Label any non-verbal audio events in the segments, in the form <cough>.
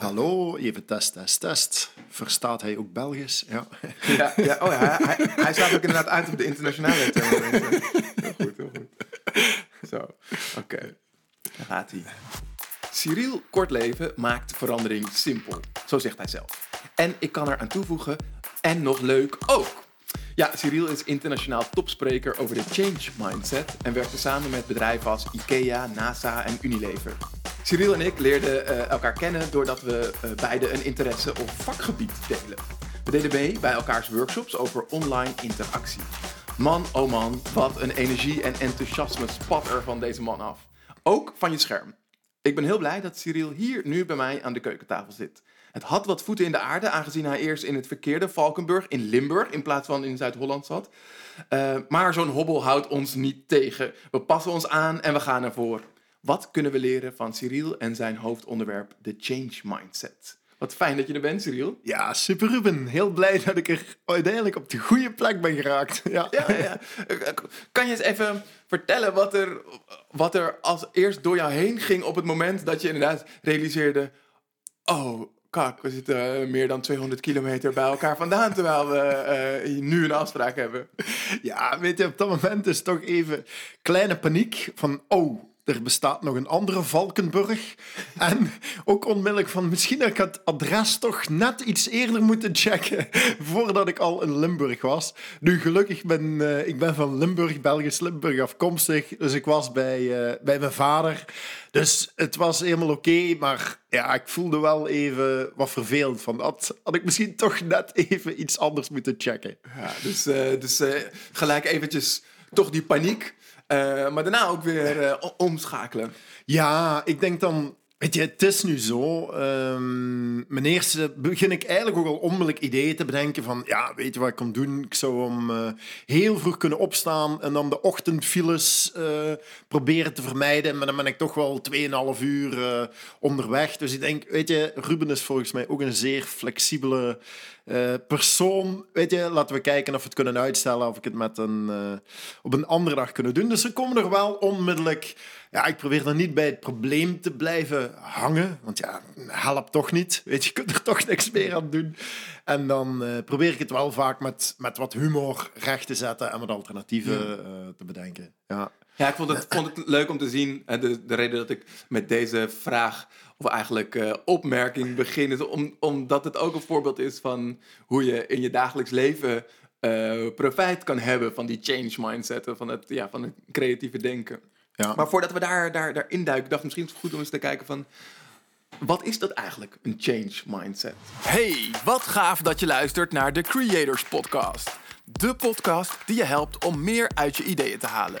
Hallo, even test, test, test. Verstaat hij ook Belgisch? Ja. Ja, ja, oh ja hij, hij staat ook inderdaad uit op de internationale termen. Heel goed, heel goed. Zo, oké. Daar gaat hij. Cyril Kortleven maakt verandering simpel. Zo zegt hij zelf. En ik kan er aan toevoegen, en nog leuk ook. Ja, Cyril is internationaal topspreker over de change mindset en werkte samen met bedrijven als IKEA, NASA en Unilever. Cyril en ik leerden eh, elkaar kennen doordat we uh, beide een interesse of vakgebied delen. We deden mee bij elkaars workshops over online interactie. Man, oh man, wat een energie en enthousiasme spat er van deze man af. Ook van je scherm. Ik ben heel blij dat Cyril hier nu bij mij aan de keukentafel zit. Het had wat voeten in de aarde, aangezien hij eerst in het verkeerde Valkenburg in Limburg in plaats van in Zuid-Holland zat. Uh, maar zo'n hobbel houdt ons niet tegen. We passen ons aan en we gaan ervoor. Wat kunnen we leren van Cyril en zijn hoofdonderwerp, de change mindset? Wat fijn dat je er bent, Cyril. Ja, super Ruben. Heel blij dat ik er uiteindelijk op de goede plek ben geraakt. <laughs> Ja. Ja, ja. Kan je eens even vertellen wat er, wat er als eerst door jou heen ging op het moment dat je inderdaad realiseerde... Oh, kak, we zitten meer dan 200 kilometer bij elkaar vandaan terwijl we uh, nu een afspraak hebben. Ja, weet je, op dat moment is toch even kleine paniek van, oh, er bestaat nog een andere Valkenburg. <laughs> En ook onmiddellijk van, misschien had ik het adres toch net iets eerder moeten checken <laughs> voordat ik al in Limburg was. Nu, gelukkig ben uh, ik ben van Limburg, Belgisch Limburg afkomstig. Dus ik was bij, uh, bij mijn vader. Dus het was helemaal oké, maar ja, ik voelde wel even wat vervelend van dat. Had ik misschien toch net even iets anders moeten checken. Ja, dus uh, dus gelijk eventjes toch die paniek. Uh, maar daarna ook weer uh, omschakelen. Ja, ik denk dan. Weet je, het is nu zo. Um, mijn eerste begin ik eigenlijk ook al onmiddellijk ideeën te bedenken van, ja, weet je wat ik kan doen? Ik zou om uh, heel vroeg kunnen opstaan en dan de ochtendfiles proberen te vermijden. Maar dan ben ik toch wel 2,5 uur onderweg. Dus ik denk, weet je, Ruben is volgens mij ook een zeer flexibele uh, persoon, weet je, laten we kijken of we het kunnen uitstellen, of ik het met een, uh, op een andere dag kunnen doen. Dus ze komen er wel onmiddellijk. Ja, ik probeer dan niet bij het probleem te blijven hangen, want ja, helpt toch niet. Weet je, je kunt er toch niks meer aan doen. En dan uh, probeer ik het wel vaak met, met wat humor recht te zetten en wat alternatieven ja. te bedenken. Ja. Ja, ik vond het, vond het leuk om te zien. De, de reden dat ik met deze vraag of eigenlijk uh, opmerking begin, is om, omdat het ook een voorbeeld is van hoe je in je dagelijks leven uh, profijt kan hebben van die change mindset, van het, ja, van het creatieve denken. Ja. Maar voordat we daar, daar, daar induiken, dacht ik misschien is het goed om eens te kijken van. Wat is dat eigenlijk, een change mindset? Hey, wat gaaf dat je luistert naar de Creators Podcast. De podcast die je helpt om meer uit je ideeën te halen.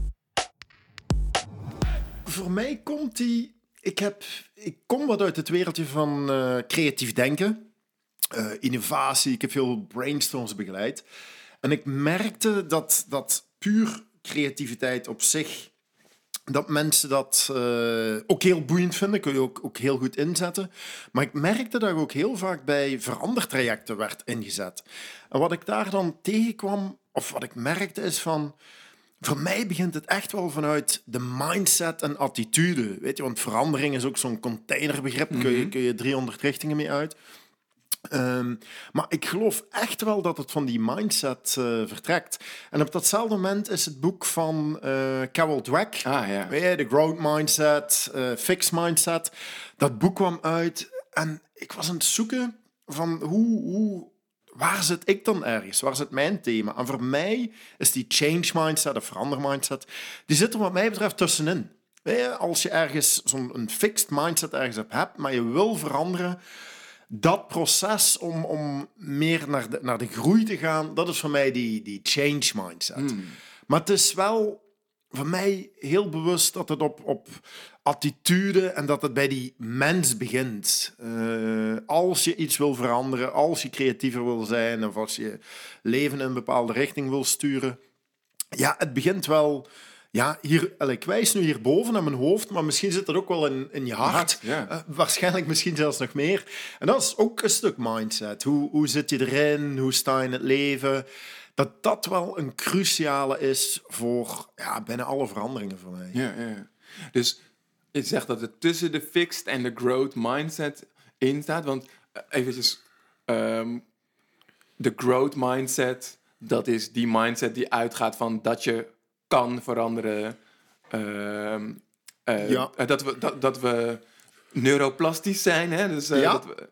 voor mij komt die. Ik, heb, ik kom wat uit het wereldje van uh, creatief denken, uh, innovatie. Ik heb veel brainstorms begeleid. En ik merkte dat, dat puur creativiteit op zich. Dat mensen dat uh, ook heel boeiend vinden, kun je ook, ook heel goed inzetten. Maar ik merkte dat ook heel vaak bij verandertrajecten werd ingezet. En wat ik daar dan tegenkwam, of wat ik merkte, is van voor mij begint het echt wel vanuit de mindset en attitude. Weet je, want verandering is ook zo'n containerbegrip. Mm kun, je, mhm. kun je 300 richtingen mee uit. Um, maar ik geloof echt wel dat het van die mindset uh, vertrekt. En op datzelfde moment is het boek van uh, Carol Dweck, ah, ja. de Growth Mindset, uh, Fixed Mindset. Dat boek kwam uit en ik was aan het zoeken van hoe, hoe waar zit ik dan ergens? Waar zit mijn thema? En voor mij is die change mindset of verander mindset, die zit er wat mij betreft tussenin. Als je ergens zo'n fixed mindset ergens op hebt, maar je wil veranderen, dat proces om, om meer naar de, naar de groei te gaan, dat is voor mij die, die change mindset. Hmm. Maar het is wel voor mij heel bewust dat het op, op attitude en dat het bij die mens begint. Uh, als je iets wil veranderen, als je creatiever wil zijn of als je leven in een bepaalde richting wil sturen. Ja, het begint wel. Ja, hier, ik wijs nu hierboven aan mijn hoofd, maar misschien zit dat ook wel in, in je hart. Ja. Uh, waarschijnlijk misschien zelfs nog meer. En dat is ook een stuk mindset. Hoe, hoe zit je erin? Hoe sta je in het leven? dat dat wel een cruciale is voor ja, bijna alle veranderingen voor mij. Ja, ja. Dus je zegt dat het tussen de fixed en de growth mindset in staat. Want uh, eventjes, ehm, de growth mindset, dat is die mindset die uitgaat van dat je kan veranderen. Ehm, uh, ja. Uh, dat, we, dat, dat we neuroplastisch zijn. Hè? Dus, ja. dat we,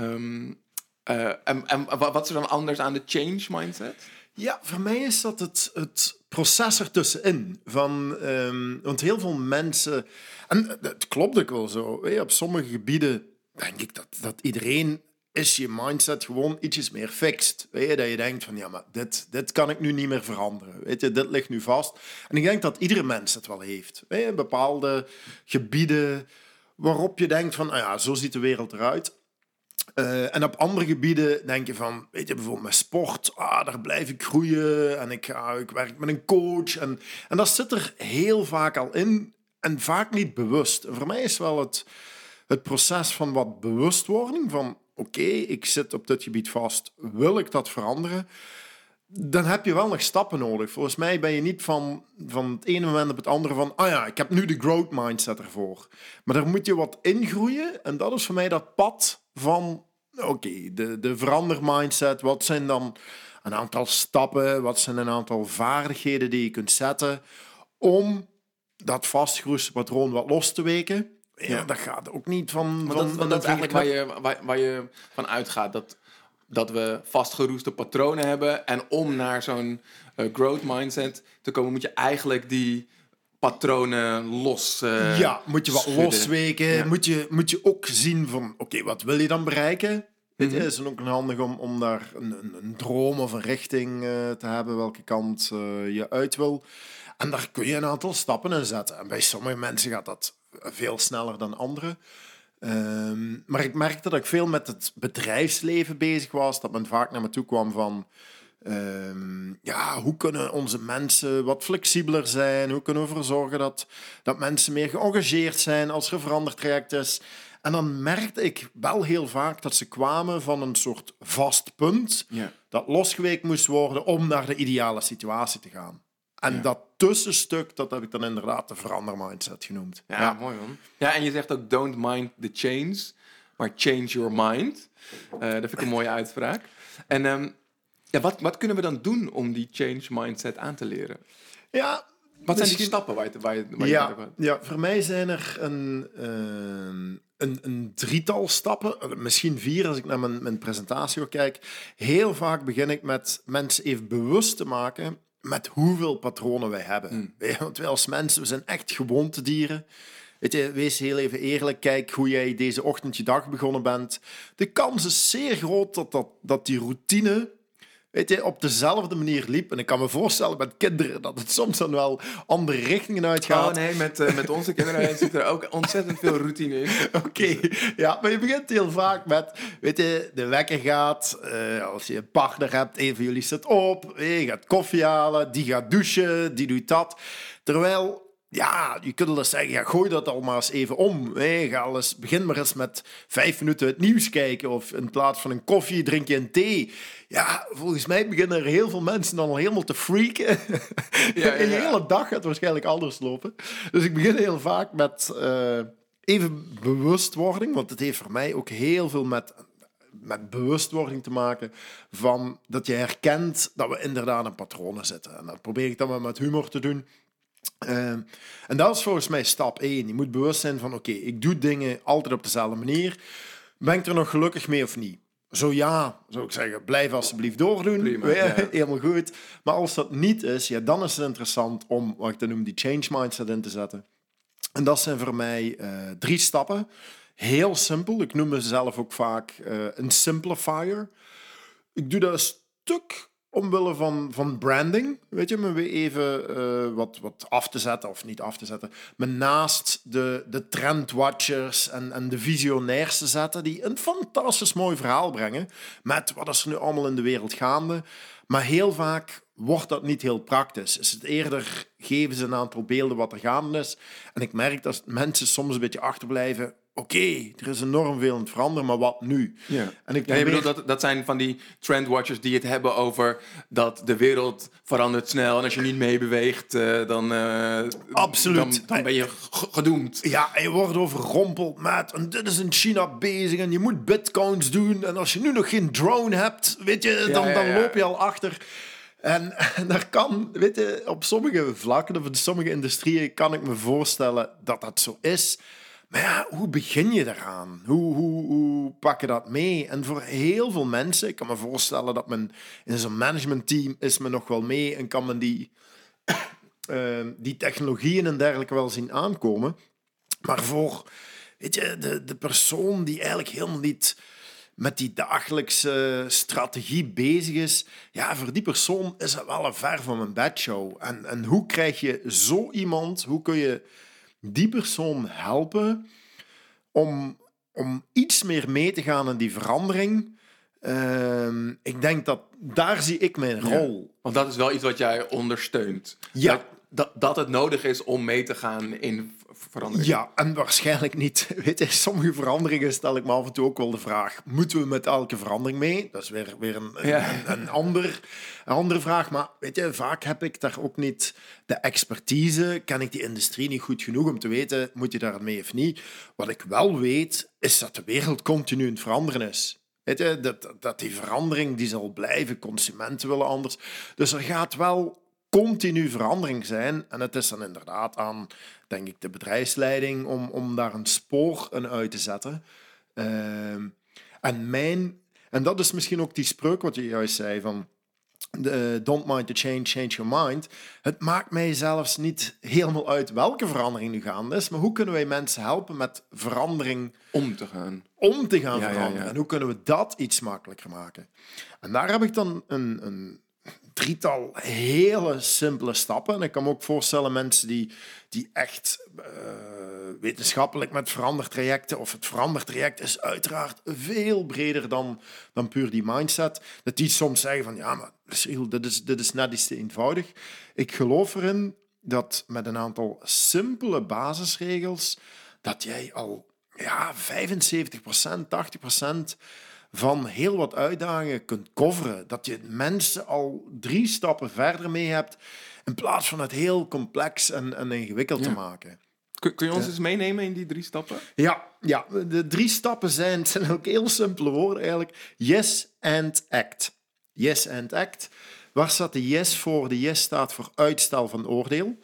um, en, en wat is er dan anders aan de change mindset? Ja, voor mij is dat het, het proces ertussenin. Van, um, want heel veel mensen... En het klopt ook wel zo. Op sommige gebieden denk ik dat, dat iedereen is je mindset gewoon ietsjes meer fixed. Weet dat je denkt van, ja, maar dit, dit kan ik nu niet meer veranderen. Weet je, dit ligt nu vast. En ik denk dat iedere mens het wel heeft. Bepaalde gebieden waarop je denkt van, nou ja, zo ziet de wereld eruit. Uh, en op andere gebieden denk je van, weet je, bijvoorbeeld met sport, ah, daar blijf ik groeien en ik, ik werk met een coach. En, en dat zit er heel vaak al in en vaak niet bewust. Voor mij is wel het, het proces van wat bewustwording, van oké, ik zit op dit gebied vast, wil ik dat veranderen? Dan heb je wel nog stappen nodig. Volgens mij ben je niet van, van het ene moment op het andere van, ah ja, ik heb nu de growth mindset ervoor. Maar daar moet je wat ingroeien en dat is voor mij dat pad van oké, de, de verandermindset. Wat zijn dan een aantal stappen? Wat zijn een aantal vaardigheden die je kunt zetten om dat vastgeroeste patroon wat los te weken? Ja, dat gaat ook niet van. Maar van, dat, van dat is eigenlijk waar je, waar, waar je van uitgaat. Dat, dat we vastgeroeste patronen hebben. En om naar zo'n uh, growth mindset te komen, moet je eigenlijk die patronen los. Uh, ja, moet je wat schudden. losweken. Ja. Moet, je, moet je ook zien van, oké, wat wil je dan bereiken? Weet je, Mhm. is het ook handig om, om daar een, een, een droom of een richting uh, te hebben, welke kant uh, je uit wil. En daar kun je een aantal stappen in zetten. En bij sommige mensen gaat dat veel sneller dan anderen. Um, maar ik merkte dat ik veel met het bedrijfsleven bezig was. Dat men vaak naar me toe kwam van... Um, ja, hoe kunnen onze mensen wat flexibeler zijn? Hoe kunnen we ervoor zorgen dat, dat mensen meer geëngageerd zijn als er een veranderd traject is? En dan merkte ik wel heel vaak dat ze kwamen van een soort vast punt Ja. dat losgeweekt moest worden om naar de ideale situatie te gaan. En Ja. dat tussenstuk, dat heb ik dan inderdaad de verandermindset genoemd. Ja, mooi man. Ja, en je zegt ook don't mind the change, maar change your mind. Uh, dat vind ik een mooie uitspraak. En um, ja, wat, wat kunnen we dan doen om die change mindset aan te leren? Ja, Wat zijn die stappen waar je, waar je, waar je ja, het over- ja, voor mij zijn er een, ehm, een, een drietal stappen, eh, misschien vier als ik naar mijn, mijn presentatie ook kijk. Heel vaak begin ik met mensen even bewust te maken met hoeveel patronen wij hebben. Mm. Je, Want wij als mensen, we zijn echt gewoontedieren. Weet je, wees heel even eerlijk, kijk hoe jij deze ochtend je dag begonnen bent. De kans is zeer groot dat, dat, dat die routine weet je, op dezelfde manier liep. En ik kan me voorstellen met kinderen dat het soms dan wel andere richtingen uitgaat. Oh nee, met, uh, met onze kinderen <laughs> zit er ook ontzettend veel routine in. <laughs> Oké, ja, maar je begint heel vaak met, weet je, de wekker gaat, uh, als je een partner hebt, een van jullie staat op, je gaat koffie halen, die gaat douchen, die doet dat. Terwijl, ja, je kunt wel eens zeggen, ja, gooi dat al maar eens even om. Hè. Ga eens, begin maar eens met vijf minuten het nieuws kijken, of in plaats van een koffie drink je een thee. Ja, volgens mij beginnen er heel veel mensen dan al helemaal te freaken. <laughs> Ja, <laughs> ja. hele dag gaat waarschijnlijk anders lopen. Dus ik begin heel vaak met eh, even bewustwording, want het heeft voor mij ook heel veel met, met bewustwording te maken van dat je herkent dat we inderdaad in patronen zitten. En dat probeer ik dan maar met humor te doen. Eh, en dat is volgens mij stap 1. Je moet bewust zijn van, oké, ik doe dingen altijd op dezelfde manier. Ben ik er nog gelukkig mee of niet? Zo ja, zou ik zeggen, blijf alsjeblieft doordoen. Prima, Ja, ja. <laughs> Helemaal goed. Maar als dat niet is, ja, dan is het interessant om, wat ik dan noem, die change mindset in te zetten. En dat zijn voor mij eh, drie stappen. Heel simpel. Ik noem mezelf ook vaak eh, een simplifier. Ik doe dat een stuk omwille van, van branding, weet je, me weer even eh, wat, wat af te zetten, of niet af te zetten, me naast de, de trendwatchers en, en de visionairs te zetten, die een fantastisch mooi verhaal brengen met wat is er nu allemaal in de wereld gaande. Maar heel vaak wordt dat niet heel praktisch. Is het eerder geven ze een aantal beelden wat er gaande is. En ik merk dat mensen soms een beetje achterblijven oké, er is enorm veel aan het veranderen, maar wat nu? Ja. En ik Ja, bedoelt dat, dat zijn van die trendwatchers die het hebben over dat de wereld verandert snel en als je niet meebeweegt, eh, dan, eh, Absoluut. dan, dan ben je gedoemd. Ja, en je wordt overrompeld met, en dit is in China bezig en je moet bitcoins doen. En als je nu nog geen drone hebt, weet je, dan, ja, dan loop je al achter. En, en daar kan, weet je, op sommige vlakken of in sommige industrieën kan ik me voorstellen dat dat zo is. Maar ja, hoe begin je daaraan? Hoe, hoe, hoe pak je dat mee? En voor heel veel mensen, ik kan me voorstellen dat men in zo'n managementteam is men nog wel mee en kan men die, <coughs> eh, die technologieën en dergelijke wel zien aankomen. Maar voor weet je, de, de persoon die eigenlijk helemaal niet met die dagelijkse strategie bezig is, ja, voor die persoon is het wel een ver van mijn bedshow. En, en hoe krijg je zo iemand, hoe kun je die persoon helpen om, om iets meer mee te gaan in die verandering? Ehm, ik denk dat daar zie ik mijn rol. Want dat is wel iets wat jij ondersteunt. Ja. Dat, dat, dat het nodig is om mee te gaan in v- verandering. Ja, en waarschijnlijk niet. <laughs> Weet je, sommige veranderingen stel ik me af en toe ook wel de vraag: moeten we met elke verandering mee? Dat is weer, weer een, een, Ja. een, een ander, een andere vraag. Maar weet je, vaak heb ik daar ook niet de expertise. Ken ik die industrie niet goed genoeg om te weten: moet je daar mee of niet? Wat ik wel weet, is dat de wereld continu aan het veranderen is. Weet je, dat, dat die verandering die zal blijven, consumenten willen anders. Dus er gaat wel continu verandering zijn. En het is dan inderdaad aan, denk ik, de bedrijfsleiding om, om daar een spoor in uit te zetten. Ehm, en mijn... En dat is misschien ook die spreuk wat je juist zei van... de, don't mind the change, change your mind. Het maakt mij zelfs niet helemaal uit welke verandering nu gaande is, maar hoe kunnen wij mensen helpen met verandering Om te gaan. om te gaan Ja, ja, veranderen. ja. En hoe kunnen we dat iets makkelijker maken? En daar heb ik dan een, een drietal hele simpele stappen. En ik kan me ook voorstellen mensen die, die echt eh, wetenschappelijk met verandertrajecten, of het verandertraject is uiteraard veel breder dan, dan puur die mindset, dat die soms zeggen van ja, maar dit is, dit is net iets te eenvoudig. Ik geloof erin dat met een aantal simpele basisregels, dat jij al ja, 75%, 80% van heel wat uitdagingen kunt coveren. Dat je mensen al drie stappen verder mee hebt, in plaats van het heel complex en, en ingewikkeld te maken. Kun, kun je ons eens meenemen in die drie stappen? Ja, ja, de drie stappen zijn, zijn ook heel simpele woorden eigenlijk. Yes and act. Yes and act. Waar staat de yes voor? De yes staat voor uitstel van oordeel.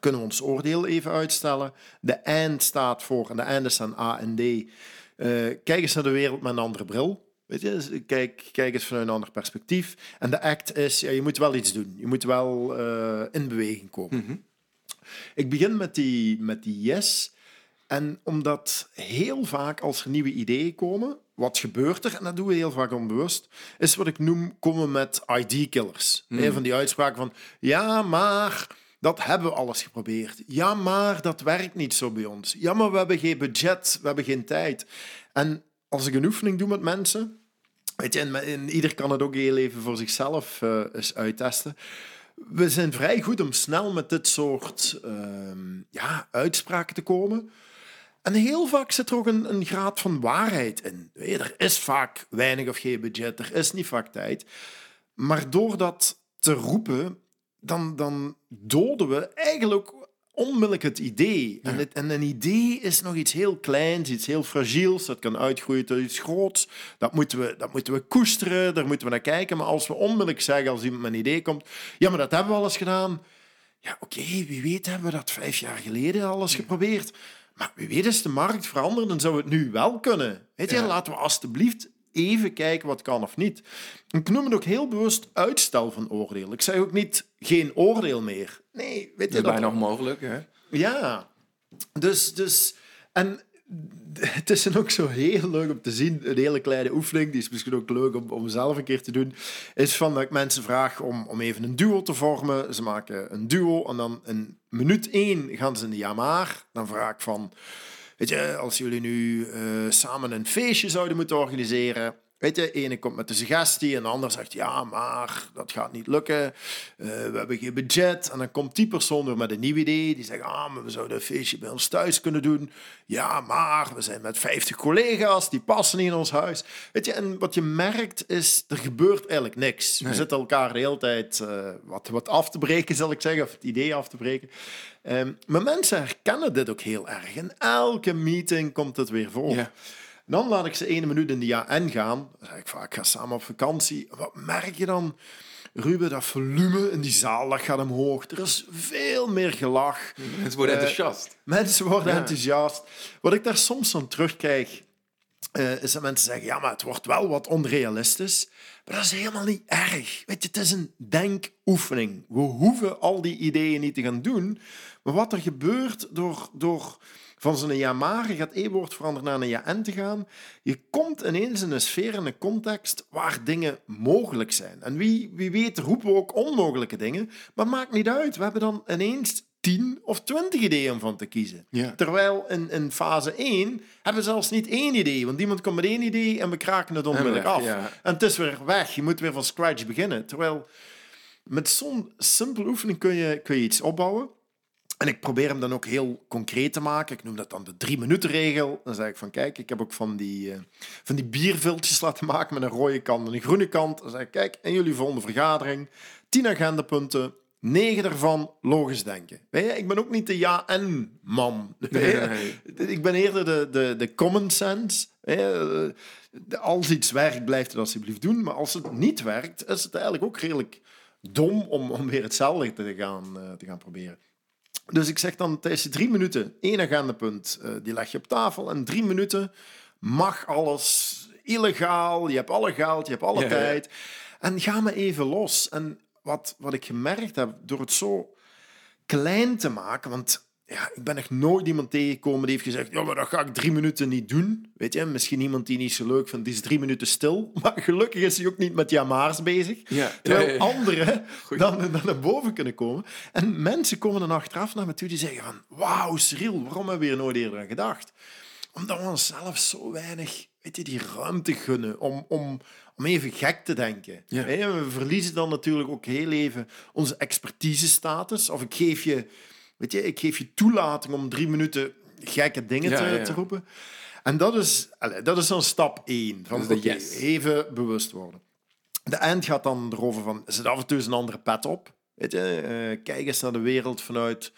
Kunnen we ons oordeel even uitstellen? De and staat voor, en de and is aan A en D. eh, kijk eens naar de wereld met een andere bril. Weet je, dus kijk, kijk eens vanuit een ander perspectief. En de act is, ja, je moet wel iets doen. Je moet wel eh, in beweging komen. Ik begin met die, met die yes. En omdat heel vaak als er nieuwe ideeën komen, wat gebeurt er, en dat doen we heel vaak onbewust, is wat ik noem komen met ID-killers. Een van die uitspraken van, ja, maar dat hebben we alles geprobeerd. Ja, maar dat werkt niet zo bij ons. Ja, maar we hebben geen budget, we hebben geen tijd. En als ik een oefening doe met mensen, weet je, en, ieder kan het ook heel even voor zichzelf eh, uittesten we zijn vrij goed om snel met dit soort ehm, ja, uitspraken te komen. En heel vaak zit er ook een, een graad van waarheid in. Er is vaak weinig of geen budget, er is niet vaak tijd. Maar door dat te roepen, dan, dan doden we eigenlijk onmiddellijk het idee. En, het, en een idee is nog iets heel kleins, iets heel fragiels. Dat kan uitgroeien tot iets groots. Dat moeten, we, dat moeten we koesteren, daar moeten we naar kijken. Maar als we onmiddellijk zeggen, als iemand met een idee komt... Ja, maar dat hebben we al eens gedaan. Ja, oké, wie weet hebben we dat vijf jaar geleden al eens geprobeerd. Maar wie weet is de markt veranderd en zou het nu wel kunnen. Weet je, Ja. laten we alstublieft even kijken wat kan of niet. Ik noem het ook heel bewust uitstel van oordeel. Ik zeg ook niet geen oordeel meer. Nee, weet Dat je is dat bijna onmogelijk. Hè? ja, dus, dus en <laughs> het is dan ook zo heel leuk om te zien. Een hele kleine oefening, die is misschien ook leuk om, om zelf een keer te doen. Is van dat ik mensen vraag om, om even een duo te vormen. Ze maken een duo en dan in minuut één gaan ze in de ja maar. Dan vraag ik van, weet je, als jullie nu uh, samen een feestje zouden moeten organiseren Weet je, ene komt met de suggestie en de ander zegt ja, maar dat gaat niet lukken. Uh, we hebben geen budget. En dan komt die persoon weer met een nieuw idee. Die zegt, ah, maar we zouden een feestje bij ons thuis kunnen doen. Ja, maar we zijn met 50 collega's, die passen niet in ons huis. Weet je, en wat je merkt is, er gebeurt eigenlijk niks. We zitten elkaar de hele tijd uh, wat, wat af te breken, zal ik zeggen, of het idee af te breken. Um, maar mensen herkennen dit ook heel erg. In elke meeting komt het weer voor. Ja. Dan laat ik ze één minuut in de JN gaan. Dan zeg ik vaak, ga samen op vakantie. Wat merk je dan? Ruben, dat volume in die zaal dat gaat omhoog. Er is veel meer gelach. Mensen worden uh, enthousiast. Mensen worden enthousiast. Wat ik daar soms van terugkijk, uh, is dat mensen zeggen, ja, maar het wordt wel wat onrealistisch. Maar dat is helemaal niet erg. Weet je, het is een denkoefening. We hoeven al die ideeën niet te gaan doen. Maar wat er gebeurt door... door van zo'n ja-maar, je gaat E-woord veranderen naar een ja-en te gaan. Je komt ineens in een sfeer, in een context waar dingen mogelijk zijn. En wie, wie weet roepen we ook onmogelijke dingen, maar maakt niet uit. We hebben dan ineens tien of twintig ideeën om van te kiezen. Terwijl in, in fase 1 hebben we zelfs niet één idee. Want iemand komt met één idee en we kraken het onmiddellijk af. En het is weer weg. Je moet weer van scratch beginnen. Terwijl met zo'n simpele oefening kun je, kun je iets opbouwen. En ik probeer hem dan ook heel concreet te maken. Ik noem dat dan de drie minuten regel. Dan zeg ik van kijk, ik heb ook van die, uh, van die bierviltjes <laughs> laten maken met een rode kant en een groene kant. Dan zeg ik kijk, in jullie volgende vergadering, tien agendapunten, negen daarvan logisch denken. Weet je, ik ben ook niet de ja-en-man. Ik ben eerder de, de, de common sense. Als iets werkt, blijf het alsjeblieft doen. Maar als het niet werkt, is het eigenlijk ook redelijk dom om, om weer hetzelfde te gaan, uh, te gaan proberen. Dus ik zeg dan tijdens de drie minuten één agendapunt, uh, die leg je op tafel. En drie minuten mag alles illegaal, je hebt alle geld, je hebt alle tijd. En ga me even los. En wat, wat ik gemerkt heb, door het zo klein te maken, want ja, ik ben nog nooit iemand tegengekomen die heeft gezegd, ja, maar dat ga ik drie minuten niet doen. Weet je, misschien iemand die niet zo leuk vindt, die is drie minuten stil. <laughs> Maar gelukkig is hij ook niet met jamaars bezig. Ja. Terwijl anderen <laughs> dan, dan naar boven kunnen komen. En mensen komen dan achteraf naar me toe die zeggen van, wauw, Cyril, waarom hebben we hier nooit eerder aan gedacht? Omdat we onszelf zo weinig, weet je, die ruimte gunnen om, om, om even gek te denken. Ja. We verliezen dan natuurlijk ook heel even onze expertise-status. Of ik geef je Weet je, ik geef je toelating om drie minuten gekke dingen te, te, roepen. En dat is, dat is dan stap één. Van, okay, yes. Even bewust worden. De eind gaat dan erover van, zit af en toe eens een andere pet op. Weet je, uh, kijk eens naar de wereld vanuit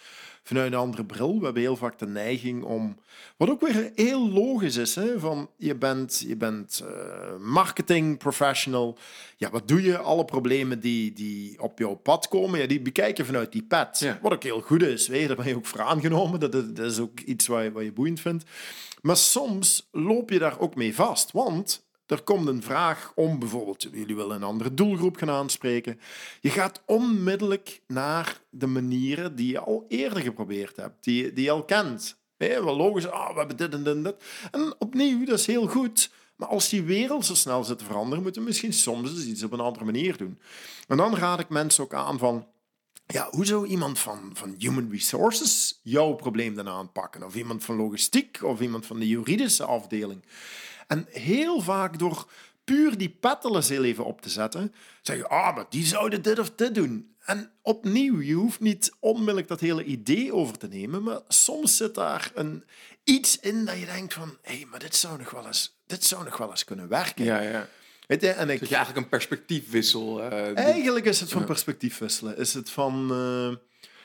vanuit een andere bril. We hebben heel vaak de neiging om... Wat ook weer heel logisch is, hè, van je bent, je bent uh, marketing professional. Ja, wat doe je? Alle problemen die, die op jouw pad komen, ja, die bekijken vanuit die pad. Wat ook heel goed is, weet je, daar ben je ook voor aangenomen. Dat, dat is ook iets wat je, wat je boeiend vindt. Maar soms loop je daar ook mee vast, want er komt een vraag om bijvoorbeeld, jullie willen een andere doelgroep gaan aanspreken. Je gaat onmiddellijk naar de manieren die je al eerder geprobeerd hebt, die, die je al kent. Hey, wel logisch, ah, we hebben dit en dit en dit. En opnieuw, dat is heel goed. Maar als die wereld zo snel zit te veranderen, moeten we misschien soms iets op een andere manier doen. En dan raad ik mensen ook aan van, ja, hoe zou iemand van, van human resources jouw probleem dan aanpakken? Of iemand van logistiek, of iemand van de juridische afdeling. En heel vaak door puur die pettelen heel even op te zetten, zeggen ah, maar die zouden dit of dit doen. En opnieuw, je hoeft niet onmiddellijk dat hele idee over te nemen, maar soms zit daar een, iets in dat je denkt van, hé, hey, maar dit zou nog wel eens, dit zou nog wel eens kunnen werken. Ja, ja. Weet je, en ik, dat je eigenlijk een perspectiefwissel... Uh, eigenlijk is het van perspectiefwisselen. Is het van... Uh,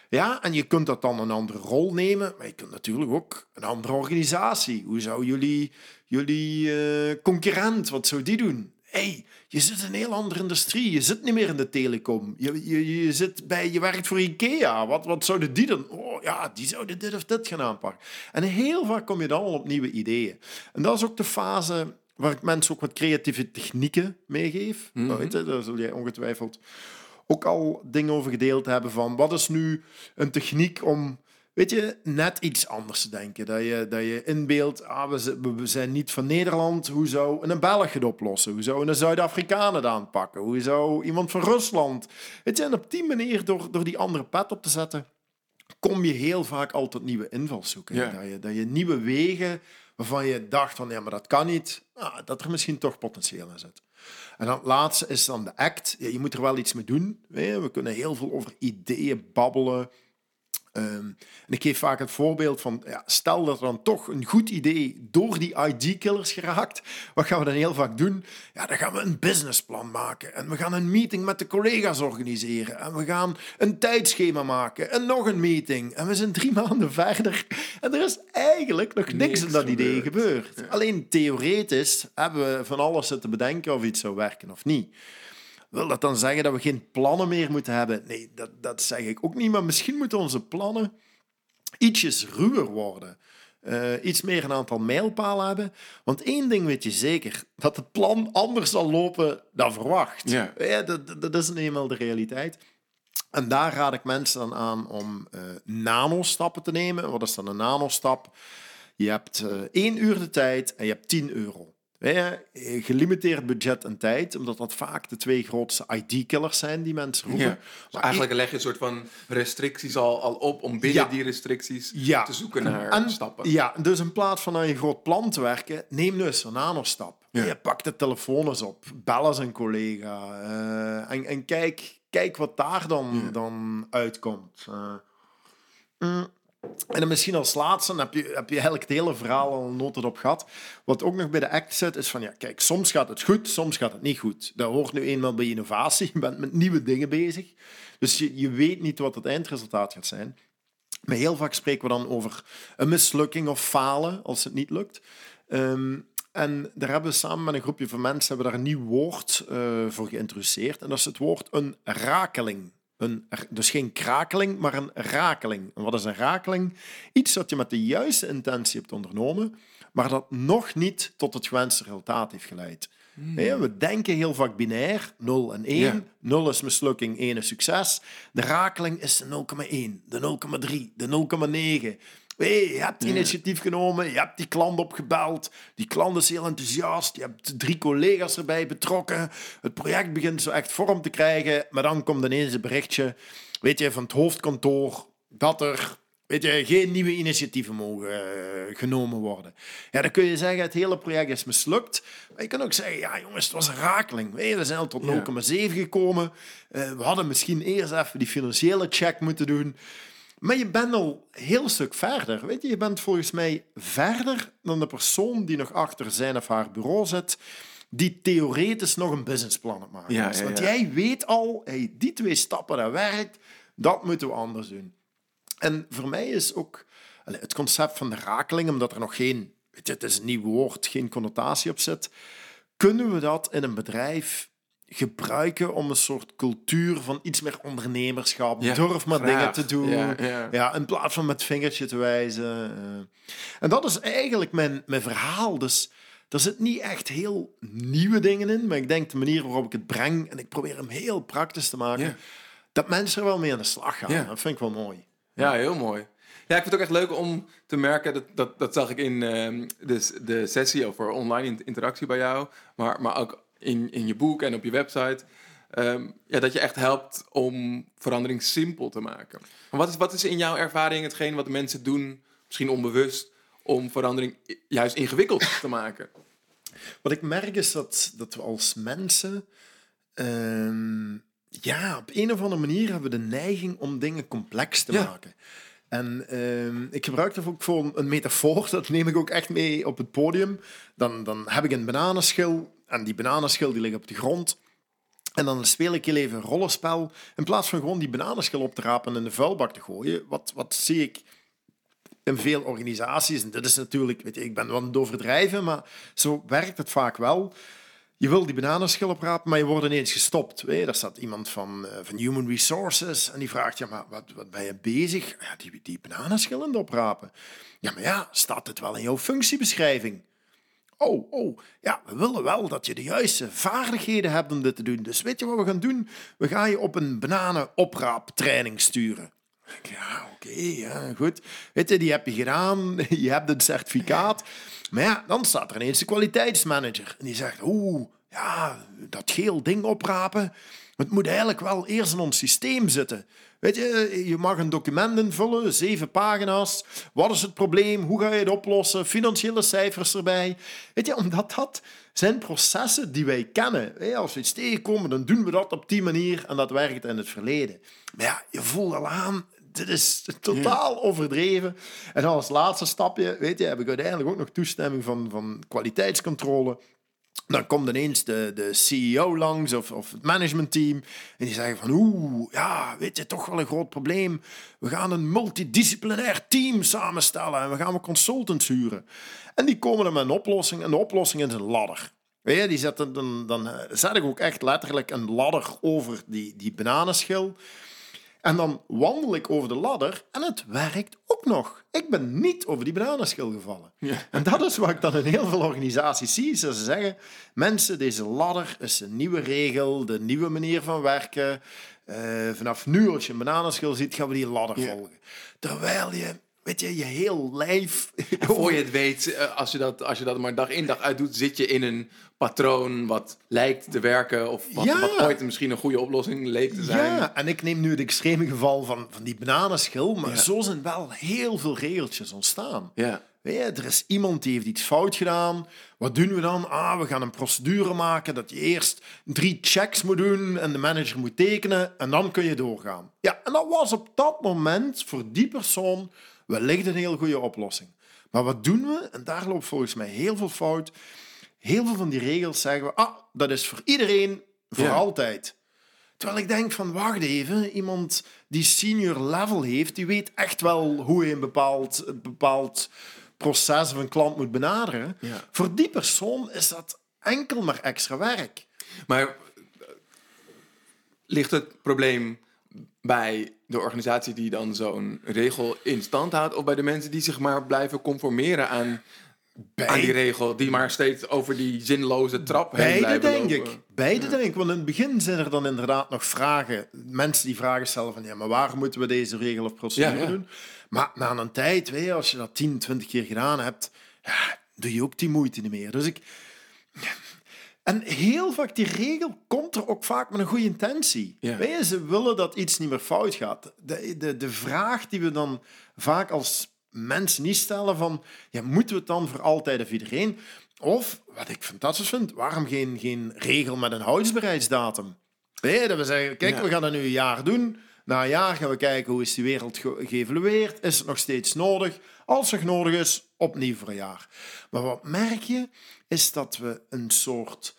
ja, en je kunt dat dan een andere rol nemen, maar je kunt natuurlijk ook een andere organisatie. Hoe zou jullie, jullie uh, concurrent, wat zou die doen? hey, je zit in een heel andere industrie. Je zit niet meer in de telecom. Je, je, je, zit bij, je werkt voor IKEA. Wat, wat zouden die dan? Oh ja, die zouden dit of dit gaan aanpakken. En heel vaak kom je dan al op nieuwe ideeën. En dat is ook de fase waar ik mensen ook wat creatieve technieken meegeef. Mm -hmm. Daar zul jij ongetwijfeld ook al dingen over gedeeld hebben van wat is nu een techniek om weet je, net iets anders te denken. Dat je, dat je inbeeldt, ah, we, zijn niet van Nederland. Hoe zou een Belg het oplossen? Hoe zou een Zuid-Afrikaan het aanpakken? Hoe zou iemand van Rusland? Weet je, en op die manier, door, door die andere pet op te zetten, kom je heel vaak al tot nieuwe invalshoeken. Ja. Dat, je, dat je nieuwe wegen waarvan je dacht van ja, maar dat kan niet, ah, dat er misschien toch potentieel in zit. En dan het laatste is dan de act. Je moet er wel iets mee doen. We kunnen heel veel over ideeën babbelen. Ehm, en ik geef vaak het voorbeeld van, ja, stel dat er dan toch een goed idee door die ID-killers geraakt, wat gaan we dan heel vaak doen? Ja, dan gaan we een businessplan maken en we gaan een meeting met de collega's organiseren en we gaan een tijdschema maken en nog een meeting en we zijn drie <laughs> maanden verder en er is eigenlijk nog niks, Niks in dat idee gebeurd. gebeurd. Alleen theoretisch hebben we van alles zitten bedenken of iets zou werken of niet. Wil dat dan zeggen dat we geen plannen meer moeten hebben? Nee, dat, dat zeg ik ook niet. Maar misschien moeten onze plannen ietsjes ruwer worden. Eh, iets meer een aantal mijlpalen hebben. Want één ding weet je zeker: dat het plan anders zal lopen dan verwacht. Ja. dat, dat- dat is eenmaal de realiteit. En daar raad ik mensen dan aan om eh nanostappen te nemen. Wat is dan een nanostap? Je hebt eh, één uur de tijd en je hebt 10 euro. Gelimiteerd budget en tijd, omdat dat vaak de twee grootste ID-killers zijn die mensen roepen. Ja. Dus eigenlijk leg je een soort van restricties al, al op om binnen Ja. die restricties Ja. te zoeken naar En- stappen. Ja, dus in plaats van aan je groot plan te werken, neem dus een nanostap. Je pakt de telefoon eens op, bel eens een collega eh, en, en kijk, kijk wat daar dan, dan uitkomt. Eh, mm. En dan misschien als laatste, heb je, heb je eigenlijk het hele verhaal al nood op gehad. Wat ook nog bij de act zit, is van ja, kijk, soms gaat het goed, soms gaat het niet goed. Dat hoort nu eenmaal bij innovatie. <laughs> Je bent met nieuwe dingen bezig. Dus je, je weet niet wat het eindresultaat gaat zijn. Maar heel vaak spreken we dan over een mislukking of falen als het niet lukt. Ehm, en daar hebben we samen met een groepje van mensen hebben daar een nieuw woord eh, voor geïntroduceerd. En dat is het woord een rakeling. Een, dus geen krakeling, maar een rakeling. En wat is een rakeling? Iets dat je met de juiste intentie hebt ondernomen, maar dat nog niet tot het gewenste resultaat heeft geleid. Ja, we denken heel vaak binair, 0 en 1. Ja. 0 is mislukking, 1 is succes. De rakeling is de 0,1, de 0,3, de 0,9. Hey, je hebt initiatief genomen, je hebt die klant opgebeld. Die klant is heel enthousiast. Je hebt drie collega's erbij betrokken. Het project begint zo echt vorm te krijgen. Maar dan komt ineens een berichtje weet je, van het hoofdkantoor dat er weet je, geen nieuwe initiatieven mogen eh, genomen worden. Ja, dan kun je zeggen, het hele project is mislukt. Maar je kan ook zeggen, ja jongens, het was een rakeling. We zijn al tot 0,7 gekomen. Eh, we hadden misschien eerst even die financiële check moeten doen. Maar je bent al een heel stuk verder. Weet je, je bent volgens mij verder dan de persoon die nog achter zijn of haar bureau zit, die theoretisch nog een businessplan aan het maken Ja, is. ja, Want ja. jij weet al, hey, die twee stappen, dat werkt, dat moeten we anders doen. En voor mij is ook het concept van de rakeling, omdat er nog geen, weet je, het is een nieuw woord, geen connotatie op zit, kunnen we dat in een bedrijf gebruiken om een soort cultuur van iets meer ondernemerschap, Ja, durf maar graag. dingen te doen, Ja, ja. in plaats van met vingertje te wijzen. eh. En dat is eigenlijk mijn, mijn verhaal. Dus er zit niet echt heel nieuwe dingen in, maar ik denk de manier waarop ik het breng, en ik probeer hem heel praktisch te maken, dat mensen er wel mee aan de slag gaan. Dat vind ik wel mooi. Ja, heel mooi. Ja, ik vind het ook echt leuk om te merken, dat, dat, dat zag ik in ehm, de, de sessie over online in- interactie bij jou, maar, maar ook in, in je boek en op je website, ehm, ja, dat je echt helpt om verandering simpel te maken. Maar wat is, wat is in jouw ervaring hetgeen wat mensen doen, misschien onbewust, om verandering juist ingewikkeld <laughs> te maken? Wat ik merk is dat, dat we als mensen... ehm, ja, op een of andere manier hebben we de neiging om dingen complex te Ja. maken. En ehm, ik gebruik dat ook voor een metafoor. <laughs> Dat neem ik ook echt mee op het podium. Dan, dan heb ik een bananenschil. En die bananenschil die ligt op de grond. En dan speel ik heel even een rollenspel. In plaats van gewoon die bananenschil op te rapen en in de vuilbak te gooien. Wat, wat zie ik in veel organisaties? En dit is natuurlijk, weet je, ik ben wel aan het overdrijven, maar zo werkt het vaak wel. Je wil die bananenschil oprapen, maar je wordt ineens gestopt. Weet daar staat iemand van, eh, van Human Resources en die vraagt, ja, maar wat, wat ben je bezig? Ja, die, die bananenschil aan het oprapen. Ja, maar ja, staat het wel in jouw functiebeschrijving? Oh, oh, ja, we willen wel dat je de juiste vaardigheden hebt om dit te doen. Dus weet je wat we gaan doen? We gaan je op een bananenopraaptraining sturen. Ja, oké, ja, goed. Weet je, die heb je gedaan, <laughs> je hebt een certificaat. Maar ja, dan staat er ineens de kwaliteitsmanager. En die zegt, oeh, ja, dat geel ding oprapen. Het moet eigenlijk wel eerst in ons systeem zitten. Weet je, je mag een document invullen, zeven pagina's. Wat is het probleem? Hoe ga je het oplossen? Financiële cijfers erbij. Weet je, omdat dat zijn processen die wij kennen. Als we iets tegenkomen, dan doen we dat op die manier en dat werkt in het verleden. Maar ja, je voelt al aan, dit is totaal overdreven. En als laatste stapje, weet je, heb ik uiteindelijk ook nog toestemming van, van kwaliteitscontrole. Dan komt ineens de, de CEO langs of, of het managementteam. En die zeggen van, oeh, ja, weet je, toch wel een groot probleem. We gaan een multidisciplinair team samenstellen en we gaan consultants huren. En die komen dan met een oplossing en de oplossing is een ladder. Weet je, die zetten, dan, dan zet ik ook echt letterlijk een ladder over die, die bananenschil. En dan wandel ik over de ladder en het werkt ook nog. Ik ben niet over die bananenschil gevallen. Ja. En dat is wat ik dan in heel veel organisaties zie. Ze zeggen, mensen, deze ladder is een nieuwe regel, de nieuwe manier van werken. Uh, vanaf nu, als je een bananenschil ziet, gaan we die ladder volgen. Terwijl je weet je, je heel lijf. voor je het weet, eh, als je, dat, als je dat maar dag in dag uit doet, zit je in een patroon wat lijkt te werken. Of wat, wat ooit misschien een goede oplossing leek te zijn. Ja, en ik neem nu het extreme geval van, van die bananenschil. Maar zo zijn wel heel veel regeltjes ontstaan. Ja. Weet je, er is iemand die heeft iets fout gedaan. Wat doen we dan? Ah, we gaan een procedure maken dat je eerst drie checks moet doen en de manager moet tekenen en dan kun je doorgaan. Ja, en dat was op dat moment voor die persoon wellicht een heel goede oplossing. Maar wat doen we? En daar loopt volgens mij heel veel fout. Heel veel van die regels zeggen we, ah, dat is voor iedereen, voor altijd. Terwijl ik denk van, wacht even, iemand die senior level heeft, die weet echt wel hoe je een bepaald, een bepaald proces of een klant moet benaderen. Voor die persoon is dat enkel maar extra werk. Maar eh, ligt het probleem bij de organisatie die dan zo'n regel in stand houdt, of bij de mensen die zich maar blijven conformeren aan, aan die regel, die maar steeds over die zinloze trap heen Beide blijven denk ik. Beide denk ik. Want in het begin zijn er dan inderdaad nog vragen. Mensen die vragen stellen van ja, maar waarom moeten we deze regel of procedure doen? Maar na een tijd, weet je, als je dat 10, 20 keer gedaan hebt, ja, doe je ook die moeite niet meer. Dus ik. En heel vaak, die regel komt er ook vaak met een goede intentie. Wij, ze willen dat iets niet meer fout gaat. De, de, de vraag die we dan vaak als mensen niet stellen van, ja, moeten we het dan voor altijd of iedereen? Of, wat ik fantastisch vind, waarom geen, geen regel met een houdbaarheidsdatum? Nee, dat we zeggen, kijk, we gaan dat nu een jaar doen. Na een jaar gaan we kijken hoe is die wereld ge geëvalueerd. Is het nog steeds nodig? Als het nodig is, opnieuw voor een jaar. Maar wat merk je, is dat we een soort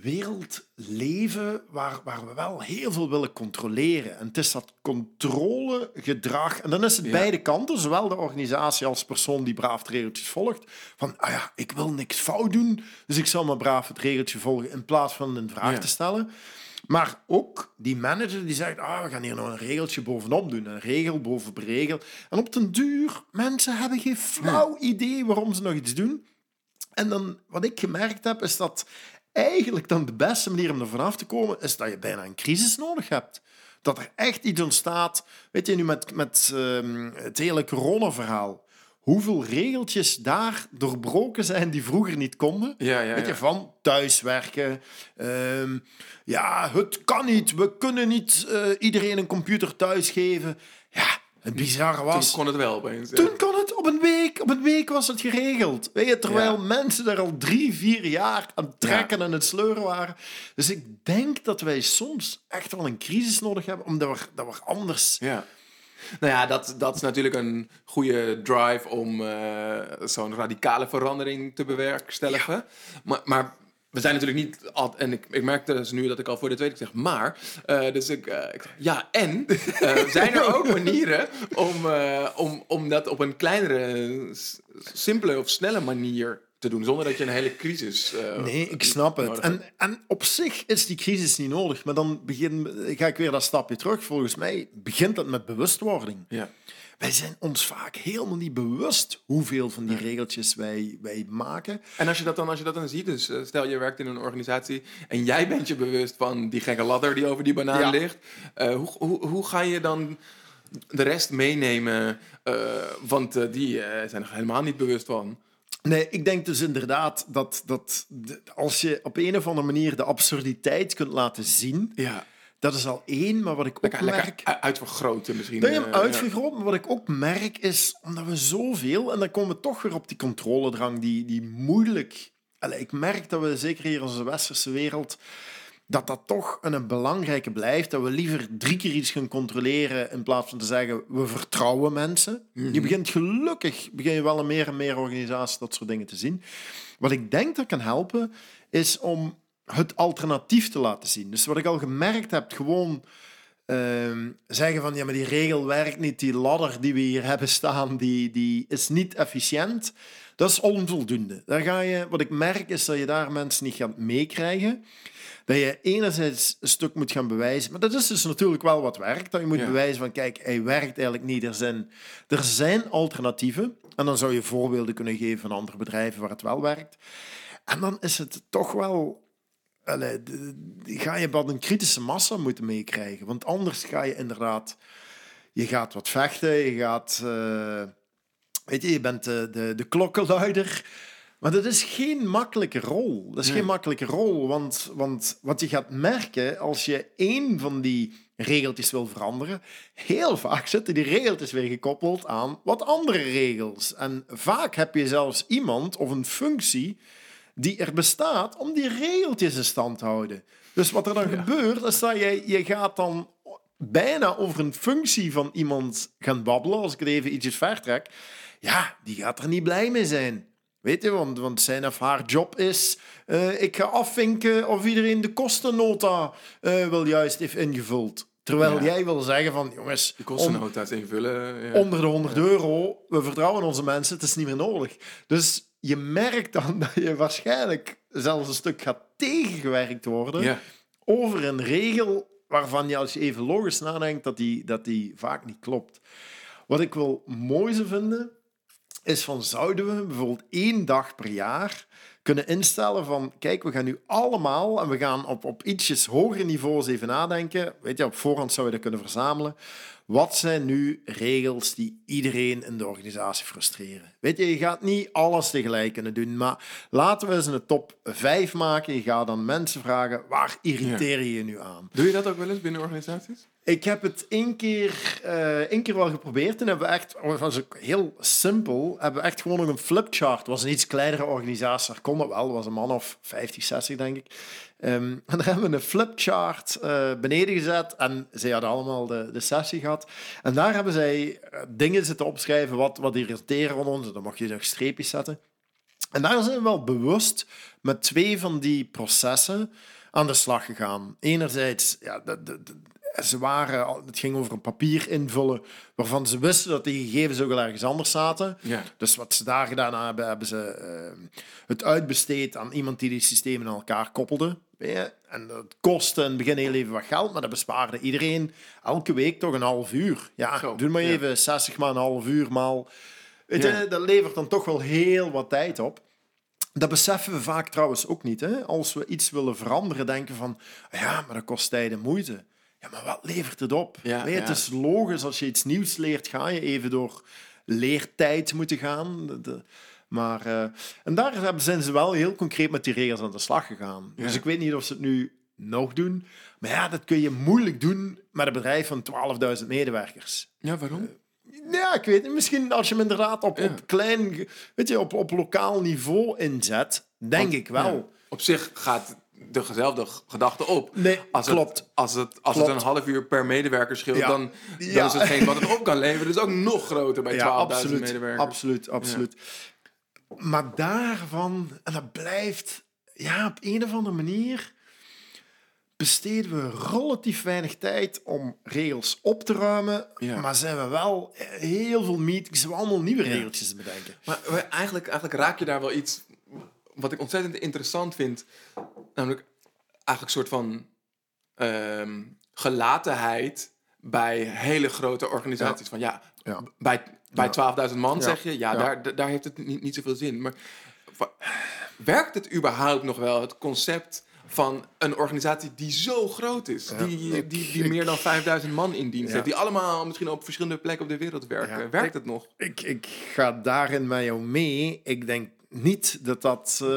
wereld leven waar, waar we wel heel veel willen controleren. En het is dat controlegedrag. En dan is het beide kanten, zowel de organisatie als persoon die braaf het regeltjes volgt. Van, ah ja, ik wil niks fout doen, dus ik zal maar braaf het regeltje volgen in plaats van een vraag te stellen. Maar ook die manager die zegt, ah, we gaan hier nog een regeltje bovenop doen. Een regel boven regel. En op den duur, mensen hebben geen flauw idee waarom ze nog iets doen. En dan, wat ik gemerkt heb, is dat eigenlijk dan de beste manier om er vanaf te komen, is dat je bijna een crisis nodig hebt. Dat er echt iets ontstaat. Weet je, nu met, met uh, het hele corona-verhaal. Hoeveel regeltjes daar doorbroken zijn die vroeger niet konden. Ja, ja, Weet je, van thuiswerken. Um, ja, het kan niet. We kunnen niet uh, iedereen een computer thuis geven. Ja, het bizarre was... Toen kon het wel opeens. Toen kon het. Op een week, op een week was het geregeld. Weet je, terwijl mensen er al drie, vier jaar aan het trekken en het sleuren waren. Dus ik denk dat wij soms echt wel een crisis nodig hebben, omdat we, dat we anders... Ja. Nou ja, dat, dat is natuurlijk een goede drive om uh, zo'n radicale verandering te bewerkstelligen. Maar, maar we zijn natuurlijk niet altijd, en ik, ik merkte dus nu dat ik al voor de tweede zeg, maar. Uh, dus ik, uh, ik, ja, en uh, zijn er ook <laughs> manieren om, om, om dat op een kleinere, simpele of snelle manier te doen, zonder dat je een hele crisis. nee, ik snap het. En, en op zich is die crisis niet nodig, maar dan begin, ga ik weer dat stapje terug. Volgens mij begint het met bewustwording. Ja wij zijn ons vaak helemaal niet bewust hoeveel van die regeltjes wij, wij maken. En als je, dat dan, als je dat dan ziet, dus eh, stel je werkt in een organisatie en jij bent je bewust van die gekke ladder die over die banaan ligt. Uh, hoe, hoe, hoe ga je dan de rest meenemen, eh, want eh, die eh, zijn er helemaal niet bewust van. Nee, ik denk dus inderdaad dat, dat als je op een of andere manier de absurditeit kunt laten zien, Ja, dat is al één, maar wat ik ook lekker, lekker merk... u- uitvergroten misschien. Dat je hem eh, uitvergroot, maar wat ik ook merk is, omdat we zoveel, en dan komen we toch weer op die controledrang, die, die moeilijk... Allee, ik merk dat we, zeker hier in onze westerse wereld, dat dat toch een, een belangrijke blijft. Dat we liever drie keer iets gaan controleren in plaats van te zeggen, we vertrouwen mensen. Je begint gelukkig, begin je wel in meer en meer organisaties dat soort dingen te zien. Wat ik denk dat kan helpen, is om het alternatief te laten zien. Dus wat ik al gemerkt heb, gewoon ehm, zeggen van ja, maar die regel werkt niet, die ladder die we hier hebben staan, die, die is niet efficiënt. Dat is onvoldoende. Daar ga je, wat ik merk is dat je daar mensen niet gaat meekrijgen. Dat je enerzijds een stuk moet gaan bewijzen, maar dat is dus natuurlijk wel wat werkt. Dat je moet Ja. bewijzen van kijk, hij werkt eigenlijk niet. Er zijn, er zijn alternatieven. En dan zou je voorbeelden kunnen geven van andere bedrijven waar het wel werkt. En dan is het toch wel Allee, ga je wat een kritische massa moeten meekrijgen. Want anders ga je inderdaad... Je gaat wat vechten, je gaat... eh, weet je, je bent de, de, de klokkenluider. Maar dat is geen makkelijke rol. Dat is Nee. geen makkelijke rol, want, want wat je gaat merken als je één van die regeltjes wil veranderen, heel vaak zitten die regeltjes weer gekoppeld aan wat andere regels. En vaak heb je zelfs iemand of een functie die er bestaat om die regeltjes in stand te houden. Dus wat er dan gebeurt, is dat je, je gaat dan bijna over een functie van iemand gaan babbelen, als ik het even ietsjes vertrek. Ja, die gaat er niet blij mee zijn. Weet je, want, want zijn of haar job is... eh, ik ga afvinken of iedereen de kostennota eh, wel juist heeft ingevuld. Terwijl Ja. jij wil zeggen van, jongens, De om- kostennota's invullen. Ja. onder de 100 euro, we vertrouwen onze mensen, het is niet meer nodig. Dus je merkt dan <laughs> dat je waarschijnlijk zelfs een stuk gaat tegengewerkt worden ja. over een regel waarvan je als je even logisch nadenkt, dat die, dat die vaak niet klopt. Wat ik wel mooi zou vinden, is van zouden we bijvoorbeeld één dag per jaar kunnen instellen van kijk, we gaan nu allemaal en we gaan op, op ietsjes hogere niveaus even nadenken. Weet je, op voorhand zou je dat kunnen verzamelen. Wat zijn nu regels die iedereen in de organisatie frustreren? Weet je, je gaat niet alles tegelijk kunnen doen, maar laten we eens een top 5 maken. Je gaat dan mensen vragen, waar irriteer je je nu aan? Doe je dat ook wel eens binnen organisaties? Ik heb het één keer, eh, één keer wel geprobeerd. En hebben echt, oh, was ook heel simpel, hebben we echt gewoon nog een flipchart. Het was een iets kleinere organisatie, daar kon dat wel. Was een man of 50, 60, denk ik. Ehm, <laughs> en daar hebben we een flipchart eh, beneden gezet. En zij hadden allemaal de, de sessie gehad. En daar hebben zij eh, dingen zitten opschrijven wat, wat irriteren van ons. Dan mocht je nog streepjes zetten. En daar zijn we wel bewust met twee van die processen aan de slag gegaan. Enerzijds, ja, de, de- ze waren, het ging over een papier invullen waarvan ze wisten dat die gegevens ook al ergens anders zaten. Ja. Dus wat ze daar gedaan hebben, hebben ze eh, het uitbesteed aan iemand die die systemen aan elkaar koppelde. Ja, en dat kostte in het begin heel even wat geld, maar dat bespaarde iedereen elke week toch een half uur. Ja, Zo, doe maar ja. even 60 maar een half uur maal. Ja. dat levert dan toch wel heel wat tijd op. Dat beseffen we vaak trouwens ook niet. Hè? Als we iets willen veranderen, denken van... Ja, maar dat kost tijd en moeite. Ja, maar wat levert het op? Ja. Het is logisch, als je iets nieuws leert, ga je even door leertijd moeten gaan. De- de- maar, eh, en daar zijn ze wel heel concreet met die regels aan de slag gegaan. Dus ik weet niet of ze het nu nog doen. Maar ja, dat kun je moeilijk doen met een bedrijf van 12.000 medewerkers. Ja, waarom? Ja, ik weet niet. Misschien als je hem inderdaad op, Ja. op klein, weet je, op, op lokaal niveau inzet, denk ik wel. Ja. Op zich gaat dezelfde gedachte op. Nee, Als klopt. Het, als het, als Klopt. het een half uur per medewerker scheelt, Ja. dan, dan Ja. is hetgeen wat het op kan leveren dus ook nog groter bij 12.000 Ja, absoluut. medewerkers. Absoluut, absoluut. Maar daarvan, en dat blijft, ja, op een of andere manier besteden we relatief weinig tijd om regels op te ruimen, Ja. maar zijn we wel heel veel meetings, we allemaal nieuwe regeltjes te bedenken. Maar maar eigenlijk, eigenlijk raak je daar wel iets wat ik ontzettend interessant vind. Namelijk eigenlijk een soort van ehm, gelatenheid bij hele grote organisaties. Van ja, Ja. bij, bij Ja. 12.000 man zeg je, ja. Daar, daar heeft het niet, niet zoveel zin. Maar werkt het überhaupt nog wel, het concept van een organisatie die zo groot is. Die, Ik- die, die ik- meer dan 5000 man in dienst heeft. Die allemaal misschien op verschillende plekken op de wereld werken. Werkt Ik- het nog? Ik, ik ga daarin met jou mee. Ik denk niet dat dat eh,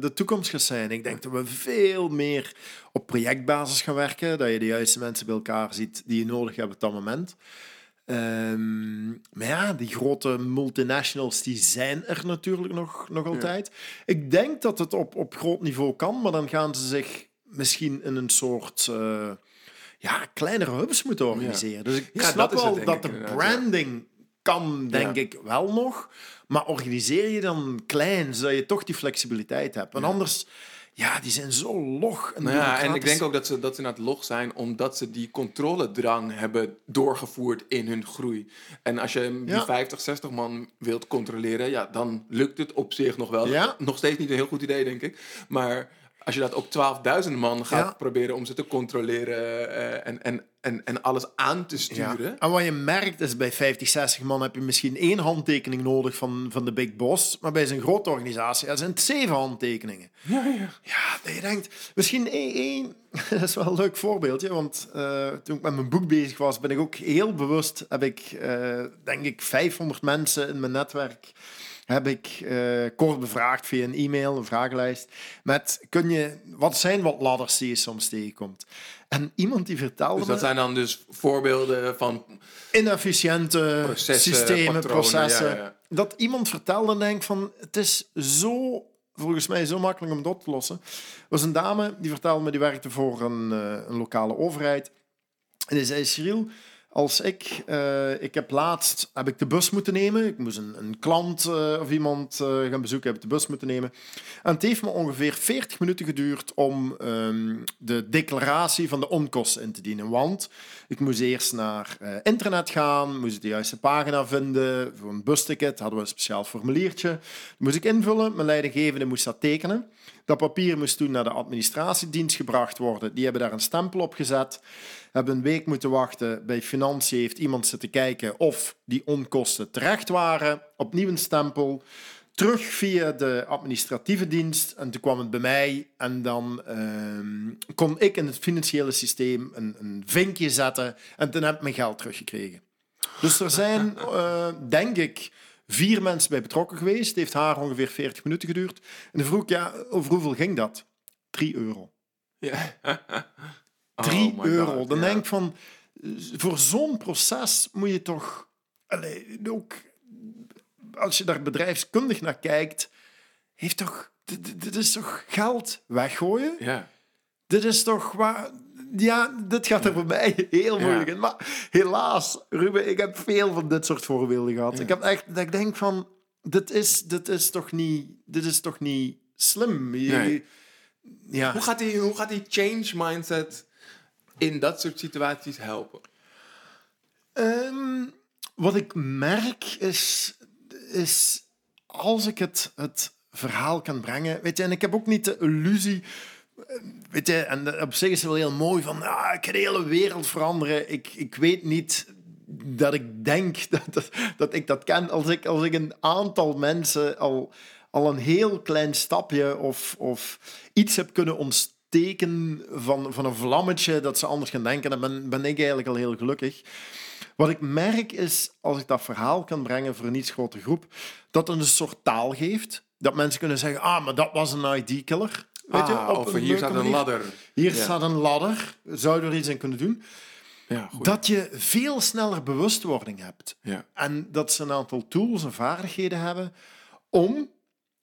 de toekomst gaat zijn. Ik denk dat we veel meer op projectbasis gaan werken. Dat je de juiste mensen bij elkaar ziet die je nodig hebt op dat moment. Ehm, maar ja, die grote multinationals die zijn er natuurlijk nog, nog altijd. Ik denk dat het op, op groot niveau kan, maar dan gaan ze zich misschien in een soort eh, ja, kleinere hubs moeten organiseren. Dus ik Ja, snap dat is het, wel dat de ja. branding kan, denk Ja. ik, wel nog. Maar organiseer je dan klein, zodat je toch die flexibiliteit hebt. Want anders, ja, die zijn zo log. En Nou ja, en ik denk ook dat ze, dat ze naar het log zijn omdat ze die controledrang hebben doorgevoerd in hun groei. En als je die Ja. 50, 60 man wilt controleren, ja, dan lukt het op zich nog wel. Ja. Nog steeds niet een heel goed idee, denk ik. Maar als je dat ook 12.000 man gaat Ja. proberen om ze te controleren eh, en, en, en, en alles aan te Ja. sturen. En wat je merkt is bij 50, 60 man heb je misschien één handtekening nodig van, van de big boss. Maar bij zo'n grote organisatie ja, zijn het zeven handtekeningen. Ja, ja. Ja, dat je denkt, misschien één, één <laughs> dat is wel een leuk voorbeeldje. Want eh, toen ik met mijn boek bezig was, ben ik ook heel bewust, heb ik, eh, denk ik, 500 mensen in mijn netwerk heb ik eh, kort bevraagd via een e-mail, een vragenlijst, met kun je, wat zijn wat ladders die je soms tegenkomt? En iemand die vertelde Dus dat me, zijn dan dus voorbeelden van inefficiënte Processen, systemen, patronen, processen. ja, ja. Dat iemand vertelde en denk van, het is zo, volgens mij zo makkelijk om op te lossen. Er was een dame die vertelde me, die werkte voor een, eh, een lokale overheid. En die zei, Cyril, als ik, eh, ik heb laatst, heb ik de bus moeten nemen. Ik moest een, een klant eh, of iemand eh, gaan bezoeken, heb ik de bus moeten nemen. En het heeft me ongeveer 40 minuten geduurd om ehm, de declaratie van de onkosten in te dienen. Want ik moest eerst naar internet gaan, moest de juiste pagina vinden. Voor een busticket hadden we een speciaal formuliertje. Dat moest ik invullen, mijn leidinggevende moest dat tekenen. Dat papier moest toen naar de administratiedienst gebracht worden. Die hebben daar een stempel op gezet. Hebben een week moeten wachten. Bij Financiën heeft iemand zitten kijken of die onkosten terecht waren. Opnieuw een stempel. Terug via de administratieve dienst. En toen kwam het bij mij. En dan ehm, kon ik in het financiële systeem een, een vinkje zetten. En toen heb ik mijn geld teruggekregen. Dus er zijn, <laughs> eh, denk ik, vier mensen bij betrokken geweest. Het heeft haar ongeveer 40 minuten geduurd. En dan vroeg ik, ja, over hoeveel ging dat? 3 euro. Ja. 3 Oh my euro. God, Dan ja. denk ik van, eh, voor zo'n proces moet je toch... Allee, ook als je daar bedrijfskundig naar kijkt, heeft toch... Dit, is toch geld weggooien? Ja. Dit is toch waar... Ja, dit gaat er voor mij heel moeilijk in. Maar helaas, Ruben, ik heb veel van dit soort voorbeelden gehad. Ik heb echt dat ik denk van, dit is, dit is toch niet, dit is toch niet slim. Je- Nee. Ja. Hoe gaat, die, hoe gaat die change mindset in dat soort situaties helpen? Ehm, wat ik merk is, is als ik het, het verhaal kan brengen. Weet je, en ik heb ook niet de illusie. eh, Weet je, en op zich is het wel heel mooi van ah, ik ga de hele wereld veranderen. Ik, ik weet niet dat ik denk <laughs> dat, dat, dat ik dat ken. Als ik, als ik een aantal mensen al, al een heel klein stapje of, of iets heb kunnen ontsteken van, van een vlammetje dat ze anders gaan denken, dan ben, ben ik eigenlijk al heel gelukkig. Wat ik merk is, als ik dat verhaal kan brengen voor een iets grotere groep, dat het een soort taal geeft. Dat mensen kunnen zeggen, ah, maar dat was een ID-killer. Weet je, Ah, op of een hier staat een ladder. Hier Ja. staat een ladder. Zouden we er iets aan kunnen doen? Ja. Dat je veel sneller bewustwording hebt. Ja. En dat ze een aantal tools en vaardigheden hebben om...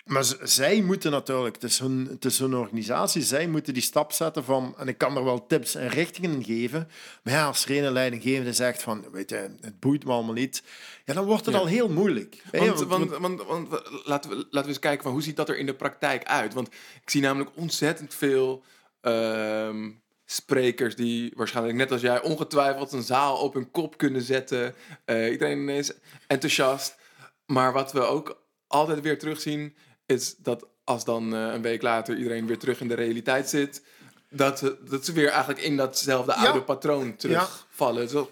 Maar zij moeten natuurlijk, het is, hun, het is hun organisatie, zij moeten die stap zetten van... En ik kan er wel tips en richtingen in geven. Maar ja, als er een leidinggevende zegt van... Weet je, het boeit me allemaal niet. Ja, dan wordt het Ja. al heel moeilijk. Hè, Want, want- want, laten, we, laten we eens kijken van hoe ziet dat er in de praktijk uit? Want ik zie namelijk ontzettend veel ehm, sprekers die waarschijnlijk net als jij ongetwijfeld een zaal op hun kop kunnen zetten. Eh, iedereen is enthousiast. Maar wat we ook altijd weer terugzien is dat als dan eh, een week later iedereen weer terug in de realiteit zit, dat, ze- dat ze weer eigenlijk in datzelfde Ja. oude patroon terugvallen. Dus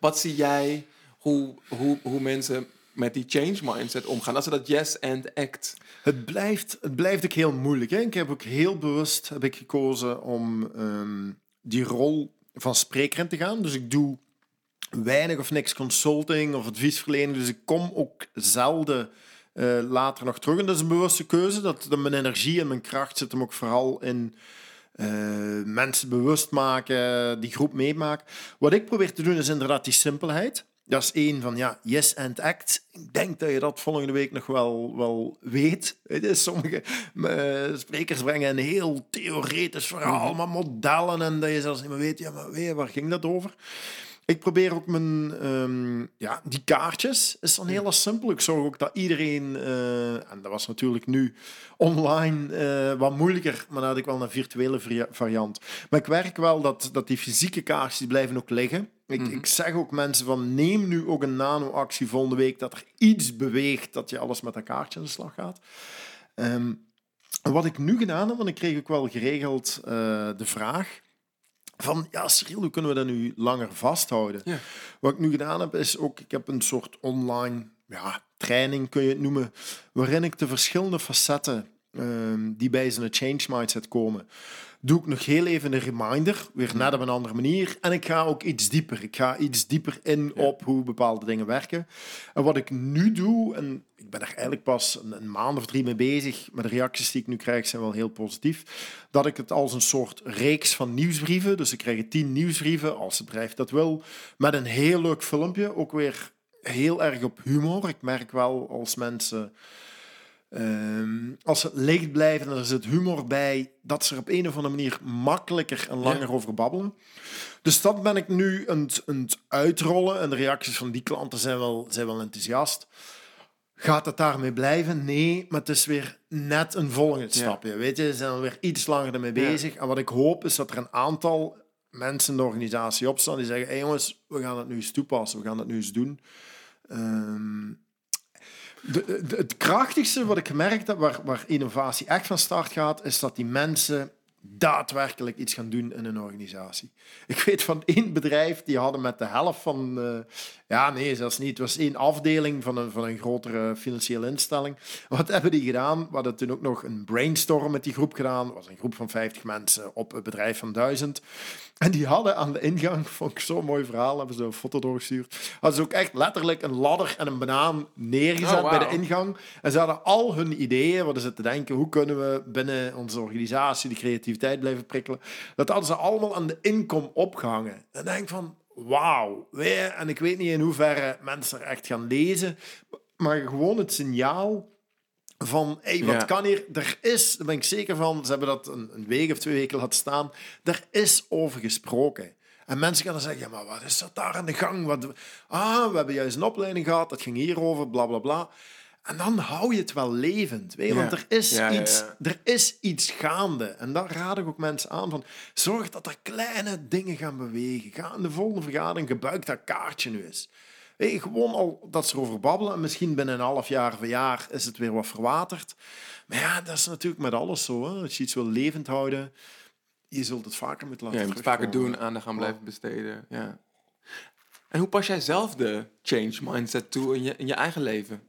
wat zie jij hoe, hoe, hoe mensen met die change mindset omgaan? Als ze dat yes and act. Het blijft, het blijft ook heel moeilijk. Hè? Ik heb ook heel bewust heb ik gekozen om ehm, die rol van spreker in te gaan. Dus ik doe weinig of niks consulting of adviesverlening. Dus ik kom ook zelden uh, later nog terug. En dat is een bewuste keuze. Dat, dat mijn energie en mijn kracht zit hem ook vooral in uh, mensen bewust maken, die groep meemaken. Wat ik probeer te doen is inderdaad die simpelheid. Dat is één van, ja, yes and act. Ik denk dat je dat volgende week nog wel, wel weet. Sommige uh, sprekers brengen een heel theoretisch verhaal, maar modellen en dat je zelfs niet meer weet, ja, maar waar ging dat over? Ik probeer ook mijn... Um, ja, die kaartjes is dan heel simpel. Ik zorg ook dat iedereen... Uh, en dat was natuurlijk nu online uh, wat moeilijker, maar dan had ik wel een virtuele variant. Maar ik werk wel dat, dat die fysieke kaartjes blijven ook liggen. Ik, mm -hmm. ik zeg ook mensen van neem nu ook een nano-actie volgende week dat er iets beweegt dat je alles met een kaartje aan de slag gaat. Um, wat ik nu gedaan heb, want ik kreeg ook wel geregeld uh, de vraag van, ja, Cyril, hoe kunnen we dat nu langer vasthouden? Ja. Wat ik nu gedaan heb, is ook, ik heb een soort online ja, training, kun je het noemen, waarin ik de verschillende facetten um, die bij zo'n change mindset komen, doe ik nog heel even een reminder, weer net op een andere manier. En ik ga ook iets dieper. Ik ga iets dieper in op hoe bepaalde dingen werken. En wat ik nu doe, en ik ben er eigenlijk pas een, maand of drie mee bezig, maar de reacties die ik nu krijg zijn wel heel positief, dat ik het als een soort reeks van nieuwsbrieven, dus ik krijg tien nieuwsbrieven, als het bedrijf dat wil, met een heel leuk filmpje, ook weer heel erg op humor. Ik merk wel als mensen Um, als ze licht blijven en er zit humor bij, dat ze er op een of andere manier makkelijker en langer over babbelen. Dus dat ben ik nu aan het, uitrollen en de reacties van die klanten zijn wel, zijn wel enthousiast. Gaat het daarmee blijven? Nee, maar het is weer net een volgend stapje. Weet je, ze zijn alweer iets langer ermee bezig. En wat ik hoop is dat er een aantal mensen in de organisatie opstaan die zeggen: hey jongens, we gaan het nu eens toepassen, we gaan het nu eens doen. Um, het krachtigste wat ik gemerkt heb, waar, waar innovatie echt van start gaat, is dat die mensen daadwerkelijk iets gaan doen in een organisatie. Ik weet van één bedrijf, die hadden met de helft van... Uh, ja, nee, zelfs niet. Het was één afdeling van een, van een grotere financiële instelling. Wat hebben die gedaan? We hadden toen ook nog een brainstorm met die groep gedaan. Het was een groep van 50 mensen op een bedrijf van 1000. En die hadden aan de ingang, <laughs> vond ik zo'n mooi verhaal, hebben ze een foto doorgestuurd, hadden ze ook echt letterlijk een ladder en een banaan neergezet oh, bij de ingang. En ze hadden al hun ideeën, wat ze te denken, hoe kunnen we binnen onze organisatie die creativiteit blijven prikkelen. Dat hadden ze allemaal aan de inkom opgehangen. En dan denk van, wauw. En ik weet niet in hoeverre mensen er echt gaan lezen, maar gewoon het signaal van, hey, wat kan hier? Er is, daar ben ik zeker van, ze hebben dat een, een week of twee weken laten staan, er is over gesproken. En mensen gaan dan zeggen, ja, maar wat is dat daar aan de gang? Wat, ah, we hebben juist een opleiding gehad, dat ging hierover, bla, bla, bla. En dan hou je het wel levend, weet je? want er is, iets, er is iets gaande. En daar raad ik ook mensen aan van, zorg dat er kleine dingen gaan bewegen. Ga in de volgende vergadering, gebruik dat kaartje nu eens. Weet je, gewoon al dat ze erover babbelen. En misschien binnen een half jaar of een jaar is het weer wat verwaterd. Maar ja, dat is natuurlijk met alles zo. Hè? Als je iets wil levend houden, je zult het vaker met laten Ja, je moet het vaker doen, aandacht gaan blijven besteden. Ja. En hoe pas jij zelf de change mindset toe in je, in je eigen leven?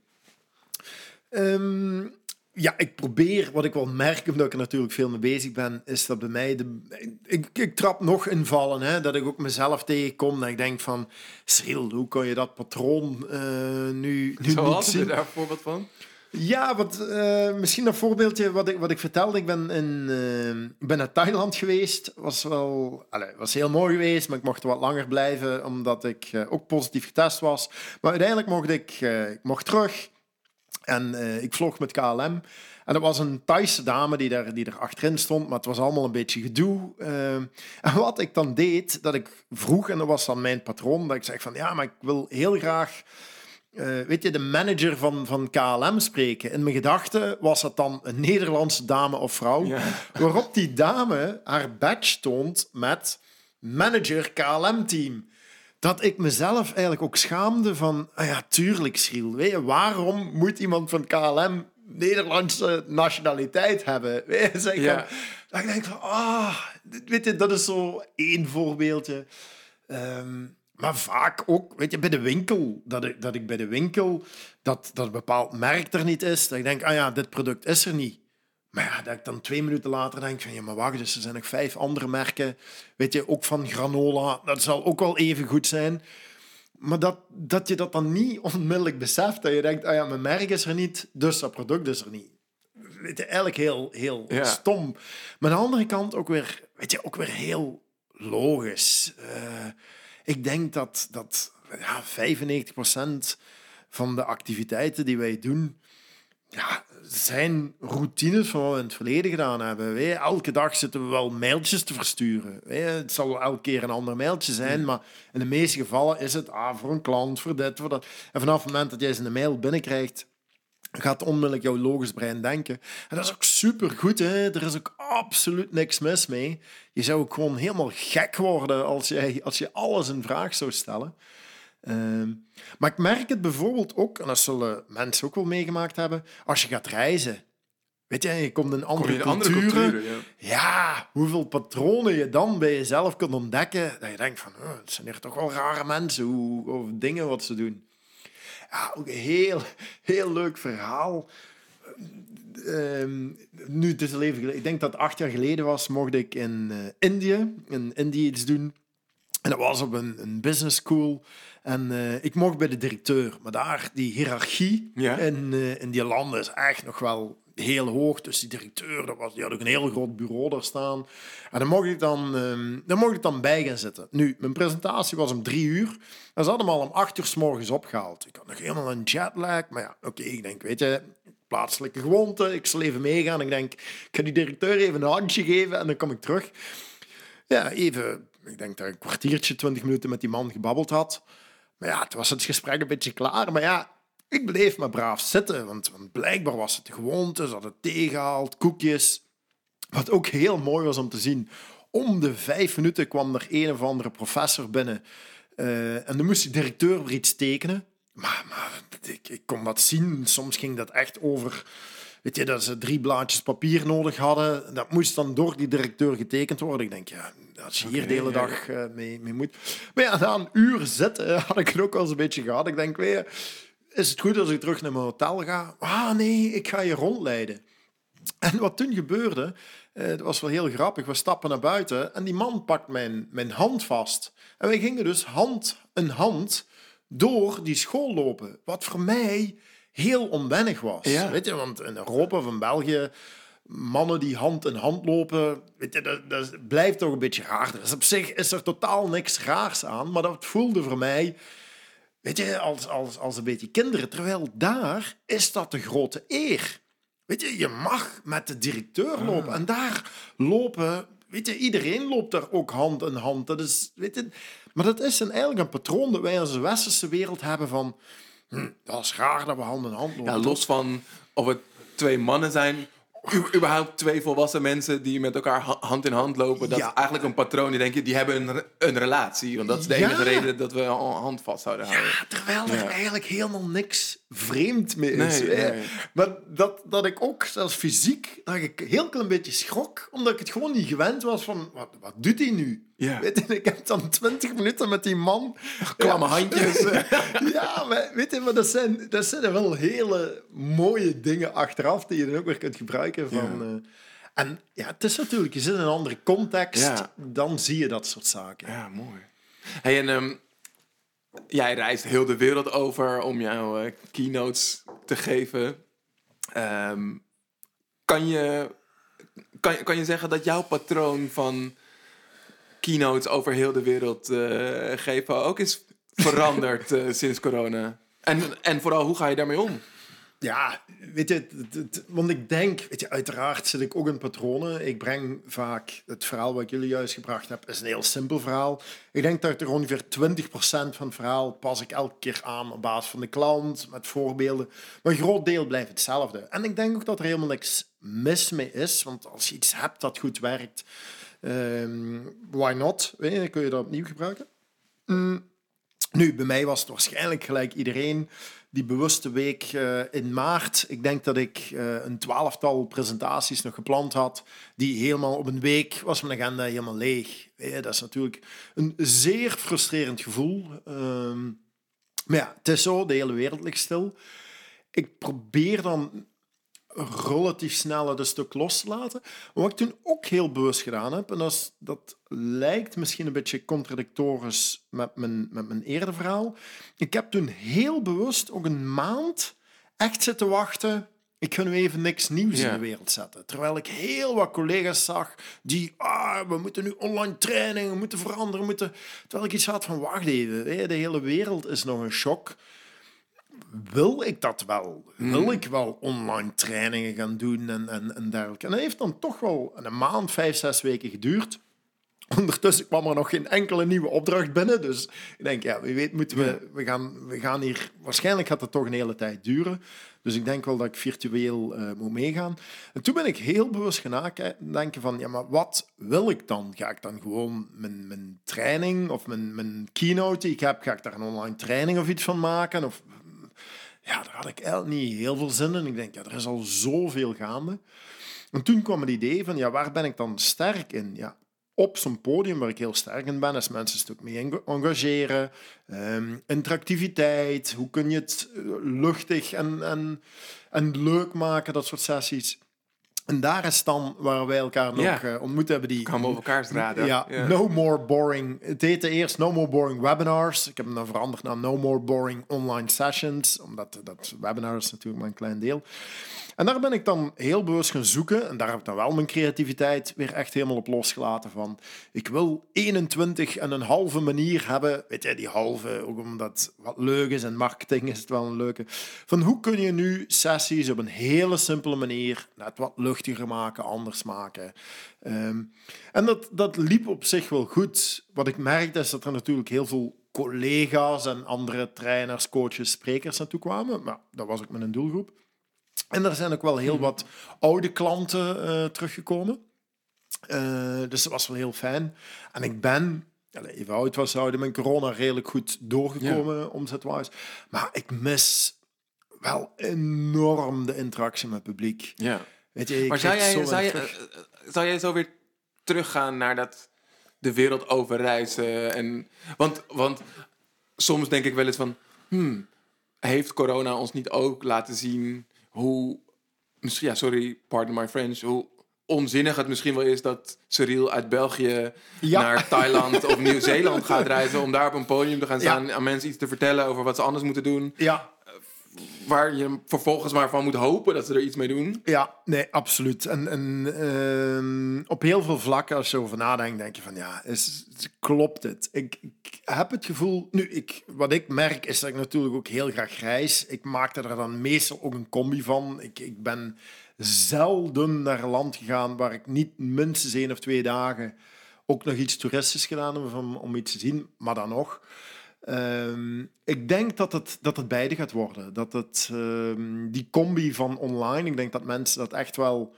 Um, ja, ik probeer, wat ik wel merk, omdat ik er natuurlijk veel mee bezig ben, is dat bij mij, de, ik, ik trap nog in vallen, hè, dat ik ook mezelf tegenkom, dat ik denk van, Cyril, hoe kan je dat patroon uh, nu, nu Zo niet zien? je daar een voorbeeld van? Ja, wat, uh, misschien een voorbeeldje wat ik, wat ik vertelde. Ik ben, in, uh, ben naar Thailand geweest. Was wel, allez, was heel mooi geweest, maar ik mocht wat langer blijven omdat ik uh, ook positief getest was. Maar uiteindelijk mocht ik, ik mocht terug. En uh, ik vlog met KLM. En dat was een Thaise dame die daar, die er achterin stond, maar het was allemaal een beetje gedoe. Uh, <laughs> en wat ik dan deed, dat ik vroeg, en dat was dan mijn patroon, dat ik zeg van ja, maar ik wil heel graag, uh, weet je, de manager van, van KLM spreken. In mijn gedachten was dat dan een Nederlandse dame of vrouw, ja. <laughs> waarop die dame haar badge toont met manager KLM-team dat ik mezelf eigenlijk ook schaamde van, ah ja, tuurlijk, Schriel. Weet je, waarom moet iemand van KLM Nederlandse nationaliteit hebben? <laughs> Weet je, zeg ja. dan, ik denk van, ah, weet je, dat is zo één voorbeeldje. Um, maar vaak ook, weet je, bij de winkel. Dat ik, dat ik bij de winkel, dat, dat een bepaald merk er niet is. Dat ik denk, ah ja, dit product is er niet. Maar ja, dat ik dan twee minuten later denk van, ja, maar wacht, dus er zijn nog vijf andere merken. Weet je, ook van granola. Dat zal ook wel even goed zijn. Maar dat, dat je dat dan niet <laughs> onmiddellijk beseft. Dat je denkt, ah ja, mijn merk is er niet, dus dat product is er niet. Weet je, eigenlijk heel, heel Ja. stom. Maar aan de andere kant ook weer, weet je, ook weer heel logisch. Eh, ik denk dat, dat ja, 95% van de activiteiten die wij doen, ja, zijn routines van wat we in het verleden gedaan hebben. Wij, elke dag zitten we wel mailtjes te versturen. Wij, het zal elke keer een ander mailtje zijn, maar in de meeste gevallen is het ah, voor een klant, voor dit, voor dat. En vanaf het moment dat jij eens een mail binnenkrijgt, gaat onmiddellijk jouw logisch brein denken. En dat is ook supergoed. Hè? Er is ook absoluut niks mis mee. Je zou ook gewoon helemaal gek worden als, jij, als je alles in vraag zou stellen. Ehm, maar ik merk het bijvoorbeeld ook, en dat zullen mensen ook wel meegemaakt hebben, als je gaat reizen. Weet je, je komt in andere, Kom andere culturen. ja. Ja, hoeveel patronen je dan bij jezelf kunt ontdekken. Dat je denkt van, oh, het zijn hier toch wel rare mensen, hoe, of dingen wat ze doen. Ja, ook een heel, heel leuk verhaal. Ehm, nu, het is al even geleden. Ik denk dat het acht jaar geleden was, mocht ik in eh, Indië, in Indië iets doen. En dat was op een, een business school. En eh, ik mocht bij de directeur. Maar daar, die hiërarchie Ja. in, eh, in die landen is echt nog wel heel hoog. Dus die directeur, dat was, die had ook een heel groot bureau daar staan. En dan mocht ik dan, ehm, dan, mocht ik dan bij gaan zitten. Nu, mijn presentatie was om drie uur. En ze hadden me al om acht uur s morgens opgehaald. Ik had nog helemaal een jetlag. Maar ja, oké, ik denk, weet je, plaatselijke gewoonte. Ik zal even meegaan. Ik denk, ik ga die directeur even een handje geven en dan kom ik terug. Ja, even, ik denk dat ik een kwartiertje, twintig minuten met die man gebabbeld had. Maar ja, toen was het gesprek een beetje klaar. Maar ja, ik bleef maar braaf zitten, want, want blijkbaar was het de gewoonte. Ze hadden thee gehaald, koekjes. Wat ook heel mooi was om te zien. Om de vijf minuten kwam er een of andere professor binnen. eh, en dan moest de directeur weer iets tekenen. Maar, maar ik, ik kon dat zien. Soms ging dat echt over... Weet je, dat ze drie blaadjes papier nodig hadden. Dat moest dan door die directeur getekend worden. Ik denk, ja, als je hier de hele dag eh, mee, mee moet... Maar ja, na een uur zitten <laughs> had ik het ook wel eens een beetje gehad. Ik denk, weet je, is het goed als ik terug naar mijn hotel ga? Ah, nee, ik ga je rondleiden. En wat toen gebeurde, eh, dat was wel heel grappig. We stappen naar buiten en die man pakt mijn, mijn hand vast. En wij gingen dus hand in hand door die school lopen. Wat voor mij heel onwennig was. Ja. Weet je, want in Europa of in België, mannen die hand in hand lopen, weet je, dat, dat blijft toch een beetje raar. Dus op zich is er totaal niks raars aan, maar dat voelde voor mij Weet je, als, als, als een beetje kinderen. Terwijl daar is dat de grote eer. Weet je, je mag met de directeur lopen. En daar lopen... Weet je, iedereen loopt daar ook hand in hand. Dat is, weet je, maar dat is een, eigenlijk een patroon dat wij als de westerse wereld hebben van... Hm, <clears throat> dat is raar dat we hand in hand lopen. Ja, los van of het twee mannen zijn, u- überhaupt twee volwassen mensen die met elkaar ha- hand in hand lopen. Dat Ja. is eigenlijk een patroon. Die denk je, die hebben een, re- een relatie. Want dat is de Ja. enige reden dat we een hand vast zouden houden. Ja, terwijl er Ja. eigenlijk helemaal niks vreemd mee is. Nee. Maar dat, dat ik ook, zelfs fysiek, dat ik een heel klein beetje schrok, omdat ik het gewoon niet gewend was van, wat, wat doet hij nu? Ja. Weet je, ik heb dan twintig minuten met die man. Klamme handjes. <laughs> ja, maar weet je, maar dat zijn, dat zijn wel hele mooie dingen achteraf die je dan ook weer kunt gebruiken. Van, eh, en ja, het is natuurlijk, je zit in een andere context, Ja. dan zie je dat soort zaken. Ja, mooi. Hey, en ehm, jij reist heel de wereld over om jouw eh, keynotes te geven. Ehm, kan, je, kan, je- kan je zeggen dat jouw patroon van keynotes over heel de wereld eh, geven ook is veranderd eh, <laughs> sinds corona? En, en vooral, hoe ga je daarmee om? Ja, weet je, want ik denk, weet je, uiteraard zit ik ook in patronen. Ik breng vaak het verhaal wat ik jullie juist gebracht heb, is een heel simpel verhaal. Ik denk dat er ongeveer 20% van het verhaal pas ik elke keer aan op basis van de klant, met voorbeelden. Maar een groot deel blijft hetzelfde. En ik denk ook dat er helemaal niks mis mee is, want als je iets hebt dat goed werkt, ehm, why not? Je, kun je dat opnieuw gebruiken. Nu, bij mij was het waarschijnlijk gelijk iedereen die bewuste week eh, in maart. Ik denk dat ik uh, een twaalftal presentaties nog gepland had. Die helemaal op een week was mijn agenda helemaal leeg. Dat is natuurlijk een zeer frustrerend gevoel. Ehm, maar ja, het is zo, de hele wereld ligt stil. Ik probeer dan relatief snel het een stuk los te laten. Maar wat ik toen ook heel bewust gedaan heb, en dat, dat lijkt misschien een beetje contradictorisch met mijn, met mijn eerder verhaal. Ik heb toen heel bewust ook een maand echt zitten wachten. Ik ga nu even niks nieuws in de wereld zetten. Terwijl ik heel wat collega's zag die, ah, we moeten nu online training, we moeten veranderen. We moeten... Terwijl ik iets had van, wacht even, de hele wereld is nog een shock wil ik dat wel? Wil hmm. ik wel online trainingen gaan doen en, en, en dergelijke? En dat heeft dan toch wel een maand, vijf, zes weken geduurd. Ondertussen kwam er nog geen enkele nieuwe opdracht binnen. Dus ik denk, ja, wie weet moeten we... We gaan, we gaan hier... Waarschijnlijk gaat het toch een hele tijd duren. Dus ik denk wel dat ik virtueel uh, moet meegaan. En toen ben ik heel bewust gaan denken van... Ja, maar wat wil ik dan? Ga ik dan gewoon mijn, mijn training of mijn, mijn keynote die ik heb... Ga ik daar een online training of iets van maken? Of ja, daar had ik niet heel veel zin in. Ik denk, ja, er is al zoveel gaande. En toen kwam het idee van, ja, waar ben ik dan sterk in? Ja, op zo'n podium waar ik heel sterk in ben, is mensen een stuk mee engageren, um, interactiviteit, hoe kun je het eh, luchtig en, en, en leuk maken, dat soort sessies. En daar is dan waar wij elkaar nog ja. uh, ontmoet hebben. Die, Kwamen over elkaar straden. Ja, No More Boring. Het heette eerst No More Boring Webinars. Ik heb hem dan veranderd naar No More Boring Online Sessions. Omdat dat webinars natuurlijk maar een klein deel. En daar ben ik dan heel bewust gaan zoeken. En daar heb ik dan wel mijn creativiteit weer echt helemaal op losgelaten. Van, ik wil 21 en een halve manier hebben. Weet je, die halve, ook omdat wat leuk is en marketing is het wel een leuke. Van hoe kun je nu sessies op een hele simpele manier net wat maken, anders maken. Um, en dat, dat liep op zich wel goed. Wat ik merkte is dat er natuurlijk heel veel collega's en andere trainers, coaches, sprekers naartoe kwamen. Maar dat was ook mijn doelgroep. En er zijn ook wel heel mhm. wat oude klanten uh, teruggekomen. Uh, dus dat was wel heel fijn. En ik ben, even oud was houden, mijn corona redelijk goed doorgekomen ja. omzetwijs. Maar ik mis wel enorm de interactie met het publiek. Ja. Weet je, maar zou jij, zo zou, je, uh, zou jij zo weer teruggaan naar dat de wereld overreizen? En, want, want soms denk ik wel eens van... Hmm, heeft corona ons niet ook laten zien hoe, misschien, ja, sorry, pardon my French, hoe onzinnig het misschien wel is dat Cyril uit België naar Thailand of <laughs> Nieuw-Zeeland gaat reizen om daar op een podium te gaan staan en aan mensen iets te vertellen over wat ze anders moeten doen. Ja waar je vervolgens maar van moet hopen dat ze er iets mee doen. Ja, nee, absoluut. En, uh, op heel veel vlakken, als je over nadenkt, denk je van ja, klopt het? Ik, ik, heb het gevoel, nu, ik, wat ik merk is dat ik natuurlijk ook heel graag reis. Ik maakte er dan meestal ook een combi van. Ik, ik ben zelden naar een land gegaan waar ik niet minstens één of twee dagen ook nog iets toeristisch gedaan heb om, om iets te zien, maar dan nog. Um, ik denk dat het, dat het beide gaat worden. Dat het, um, die combi van online, ik denk dat mensen dat echt wel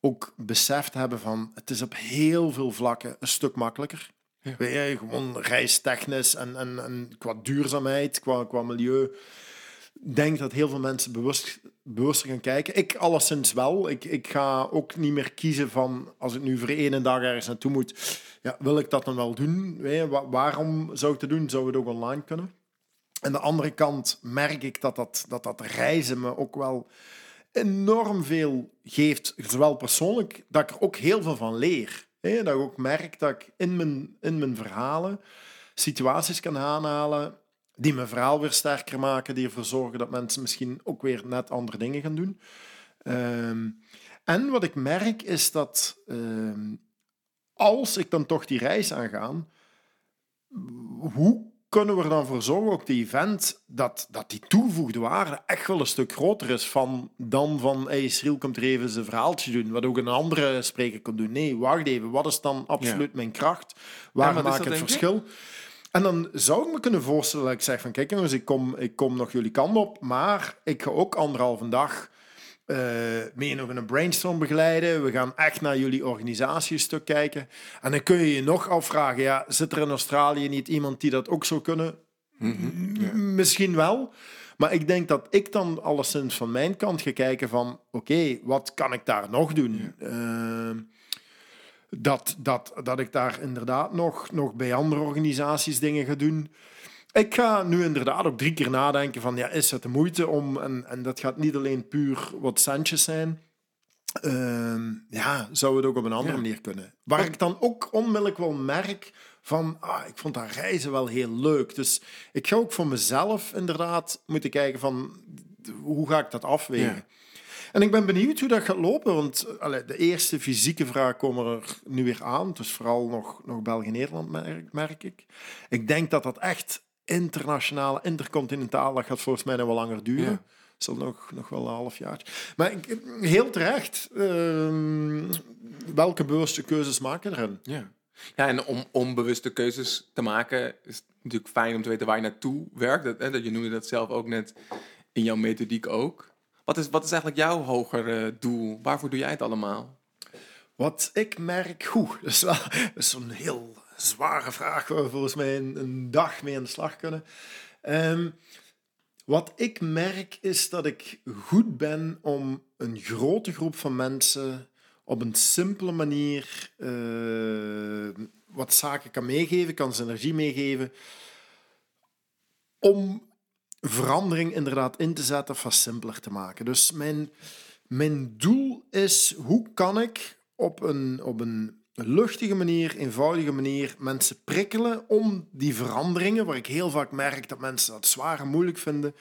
ook beseft hebben van het is op heel veel vlakken een stuk makkelijker. Ja. Je, gewoon reistechnisch en, en, en qua duurzaamheid, qua, qua milieu denk dat heel veel mensen bewust, bewuster gaan kijken. Ik alleszins wel. Ik, ik ga ook niet meer kiezen van als ik nu voor één dag ergens naartoe moet, ja, wil ik dat dan wel doen? waarom zou ik het doen? Zou het ook online kunnen? Aan de andere kant merk ik dat dat, dat, dat reizen me ook wel enorm veel geeft, zowel persoonlijk, dat ik er ook heel veel van leer. Dat ik ook merk dat ik in mijn, in mijn verhalen situaties kan aanhalen die mijn verhaal weer sterker maken, die ervoor zorgen dat mensen misschien ook weer net andere dingen gaan doen. Ehm, en wat ik merk is dat ehm, als ik dan toch die reis aanga, hoe kunnen we er dan voor zorgen, ook die event, dat, dat die toegevoegde waarde echt wel een stuk groter is van, dan van hey, Cyril komt er even zijn verhaaltje doen, wat ook een andere spreker kan doen. Nee, wacht even, wat is dan absoluut mijn kracht? Waar maak ik het verschil? En dan zou ik me kunnen voorstellen dat ik zeg van kijk jongens, ik kom, ik kom nog jullie kant op, maar ik ga ook anderhalve dag uh, mee nog een brainstorm begeleiden. We gaan echt naar jullie organisatiestuk kijken. En dan kun je je nog afvragen, ja, zit er in Australië niet iemand die dat ook zou kunnen? Mhm, Misschien wel. Maar ik denk dat ik dan alleszins van mijn kant ga kijken van... Oké, wat kan ik daar nog doen? Ehm, dat, dat, dat ik daar inderdaad nog, nog bij andere organisaties dingen ga doen. Ik ga nu inderdaad ook drie keer nadenken van... Ja, is het de moeite om... En, en dat gaat niet alleen puur wat centjes zijn... Ehm, ja, zou het ook op een andere Ja. manier kunnen. Waar ik dan ook onmiddellijk wel merk van, ah, ik vond dat reizen wel heel leuk. Dus ik ga ook voor mezelf inderdaad moeten kijken van, hoe ga ik dat afwegen? Ja. En ik ben benieuwd hoe dat gaat lopen, want allee, de eerste fysieke vragen komen er nu weer aan. Dus vooral nog, nog België-Nederland, merk, merk ik. Ik denk dat dat echt internationale, intercontinentaal, dat gaat volgens mij nog wel langer duren. Ja. Zal nog, nog wel een half jaar. Maar ik, heel terecht. ehm, welke bewuste keuzes maken erin? Ja. Ja, en om onbewuste keuzes te maken is het natuurlijk fijn om te weten waar je naartoe werkt. Dat, hè, dat je noemde dat zelf ook net in jouw methodiek ook. Wat is, wat is eigenlijk jouw hoger eh, doel? Waarvoor doe jij het allemaal? Wat ik merk, goed, dat is wel heel zware vraag waar we volgens mij een, een dag mee aan de slag kunnen. Ehm, wat ik merk is dat ik goed ben om een grote groep van mensen op een simpele manier eh, wat zaken kan meegeven, kan ze energie meegeven, om verandering inderdaad in te zetten of wat simpeler te maken. Dus mijn, mijn doel is, hoe kan ik op een, op een luchtige manier, eenvoudige manier mensen prikkelen om die veranderingen, waar ik heel vaak merk dat mensen dat zwaar en moeilijk vinden,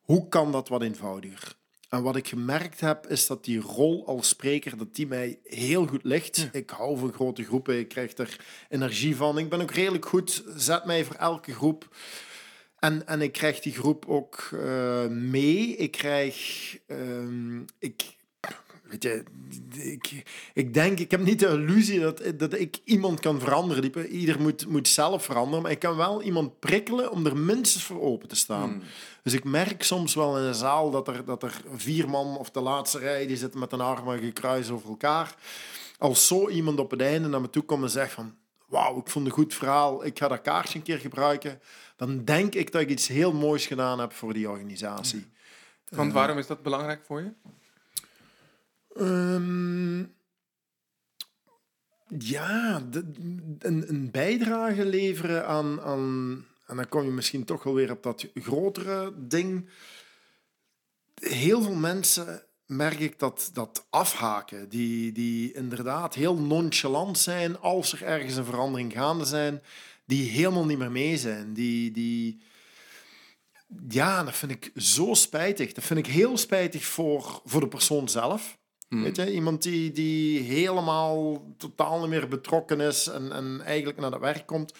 hoe kan dat wat eenvoudiger? En wat ik gemerkt heb, is dat die rol als spreker, dat die mij heel goed ligt. Ik hou van grote groepen, ik krijg er energie van. Ik ben ook redelijk goed, zet mij voor elke groep. En, en ik krijg die groep ook eh, mee. Ik krijg... ehm, ik, weet je, ik, ik denk, ik heb niet de illusie dat, dat ik iemand kan veranderen. Die- Ieder moet, moet zelf veranderen. Maar ik kan wel iemand prikkelen om er minstens voor open te staan. Dus ik merk soms wel in een zaal dat er, dat er vier man of de laatste rij... die zitten met een armen gekruist over elkaar. Als zo iemand op het einde naar me toe komt en zegt van... Wauw, ik vond een goed verhaal. Ik ga dat kaartje een keer gebruiken. Dan denk ik dat ik iets heel moois gedaan heb voor die organisatie. Want waarom is dat belangrijk voor je? Ehm, ja, de- een, een bijdrage leveren aan, aan... En dan kom je misschien toch wel weer op dat grotere ding. Heel veel mensen merk ik dat, dat afhaken. Die, die inderdaad heel nonchalant zijn als er ergens een verandering gaande zijn. Die helemaal niet meer mee zijn. Die... die ja, dat vind ik zo spijtig. Dat vind ik heel spijtig voor, voor de persoon zelf. Weet je, iemand die, die helemaal totaal niet meer betrokken is en, en eigenlijk naar het werk komt.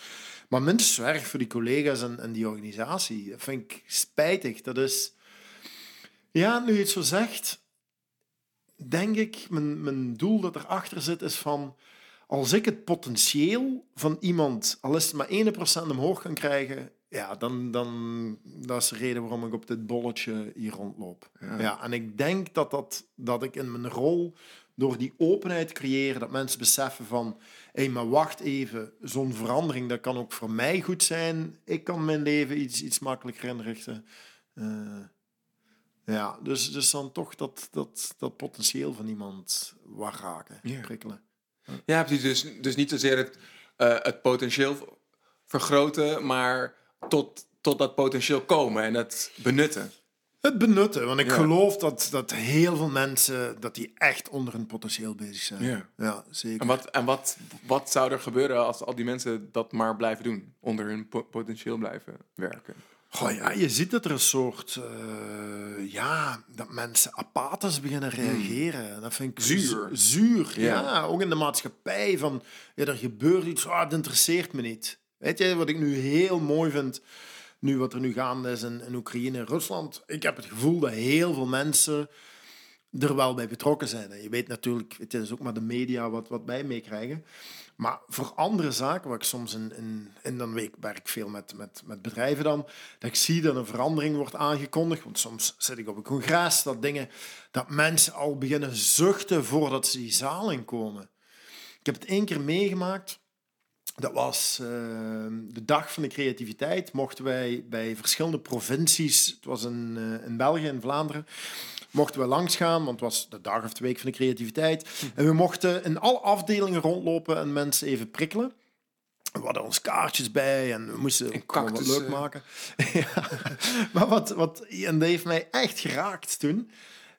Maar minstens erg voor die collega's en, en die organisatie. Dat vind ik spijtig. Dat is... Ja, nu je het zo zegt, denk ik, mijn, mijn doel dat erachter zit is van... Als ik het potentieel van iemand, al is het maar 1% omhoog kan krijgen, ja, dan, dan dat is de reden waarom ik op dit bolletje hier rondloop. Ja. en ik denk dat, dat, dat ik in mijn rol, door die openheid creëren, dat mensen beseffen van, hé, hey, maar wacht even, zo'n verandering, dat kan ook voor mij goed zijn. Ik kan mijn leven iets, iets makkelijker inrichten. Eh, ja, dus, dus dan toch dat, dat, dat potentieel van iemand wat raken, Ja. prikkelen. Ja, precies. Dus, dus niet zozeer het, eh, het potentieel vergroten, maar tot, tot dat potentieel komen en het benutten. Het benutten, want ik Ja. geloof dat, dat heel veel mensen dat die echt onder hun potentieel bezig zijn. Ja. ja zeker. En, wat, en wat, wat zou er gebeuren als al die mensen dat maar blijven doen? Onder hun po- potentieel blijven werken? Goh, ja, je ziet dat er een soort, eh, ja, dat mensen apathisch beginnen reageren. Dat vind ik Hmm. Zuur. Zuur, ja. Ja. Ook in de maatschappij van, ja, er gebeurt iets, ah, het interesseert me niet. Weet je, wat ik nu heel mooi vind, nu wat er nu gaande is in, in Oekraïne en Rusland. Ik heb het gevoel dat heel veel mensen er wel bij betrokken zijn. En je weet natuurlijk, het is ook maar de media wat, wat wij meekrijgen. Maar voor andere zaken, waar ik soms in, in, dan week werk veel met, met, met bedrijven dan, dat ik zie dat een verandering wordt aangekondigd. Want soms zit ik op een congres, dat dingen, dat mensen al beginnen zuchten voordat ze die zaal inkomen. Ik heb het één keer meegemaakt. Dat was uh, de dag van de creativiteit. Mochten wij bij verschillende provincies, het was in, uh, in België, in Vlaanderen, mochten we langsgaan, want het was de dag of de week van de creativiteit. En we mochten in alle afdelingen rondlopen en mensen even prikkelen. We hadden ons kaartjes bij en we moesten het wat leuk maken. <laughs> ja. Maar wat, wat, en dat heeft mij echt geraakt toen.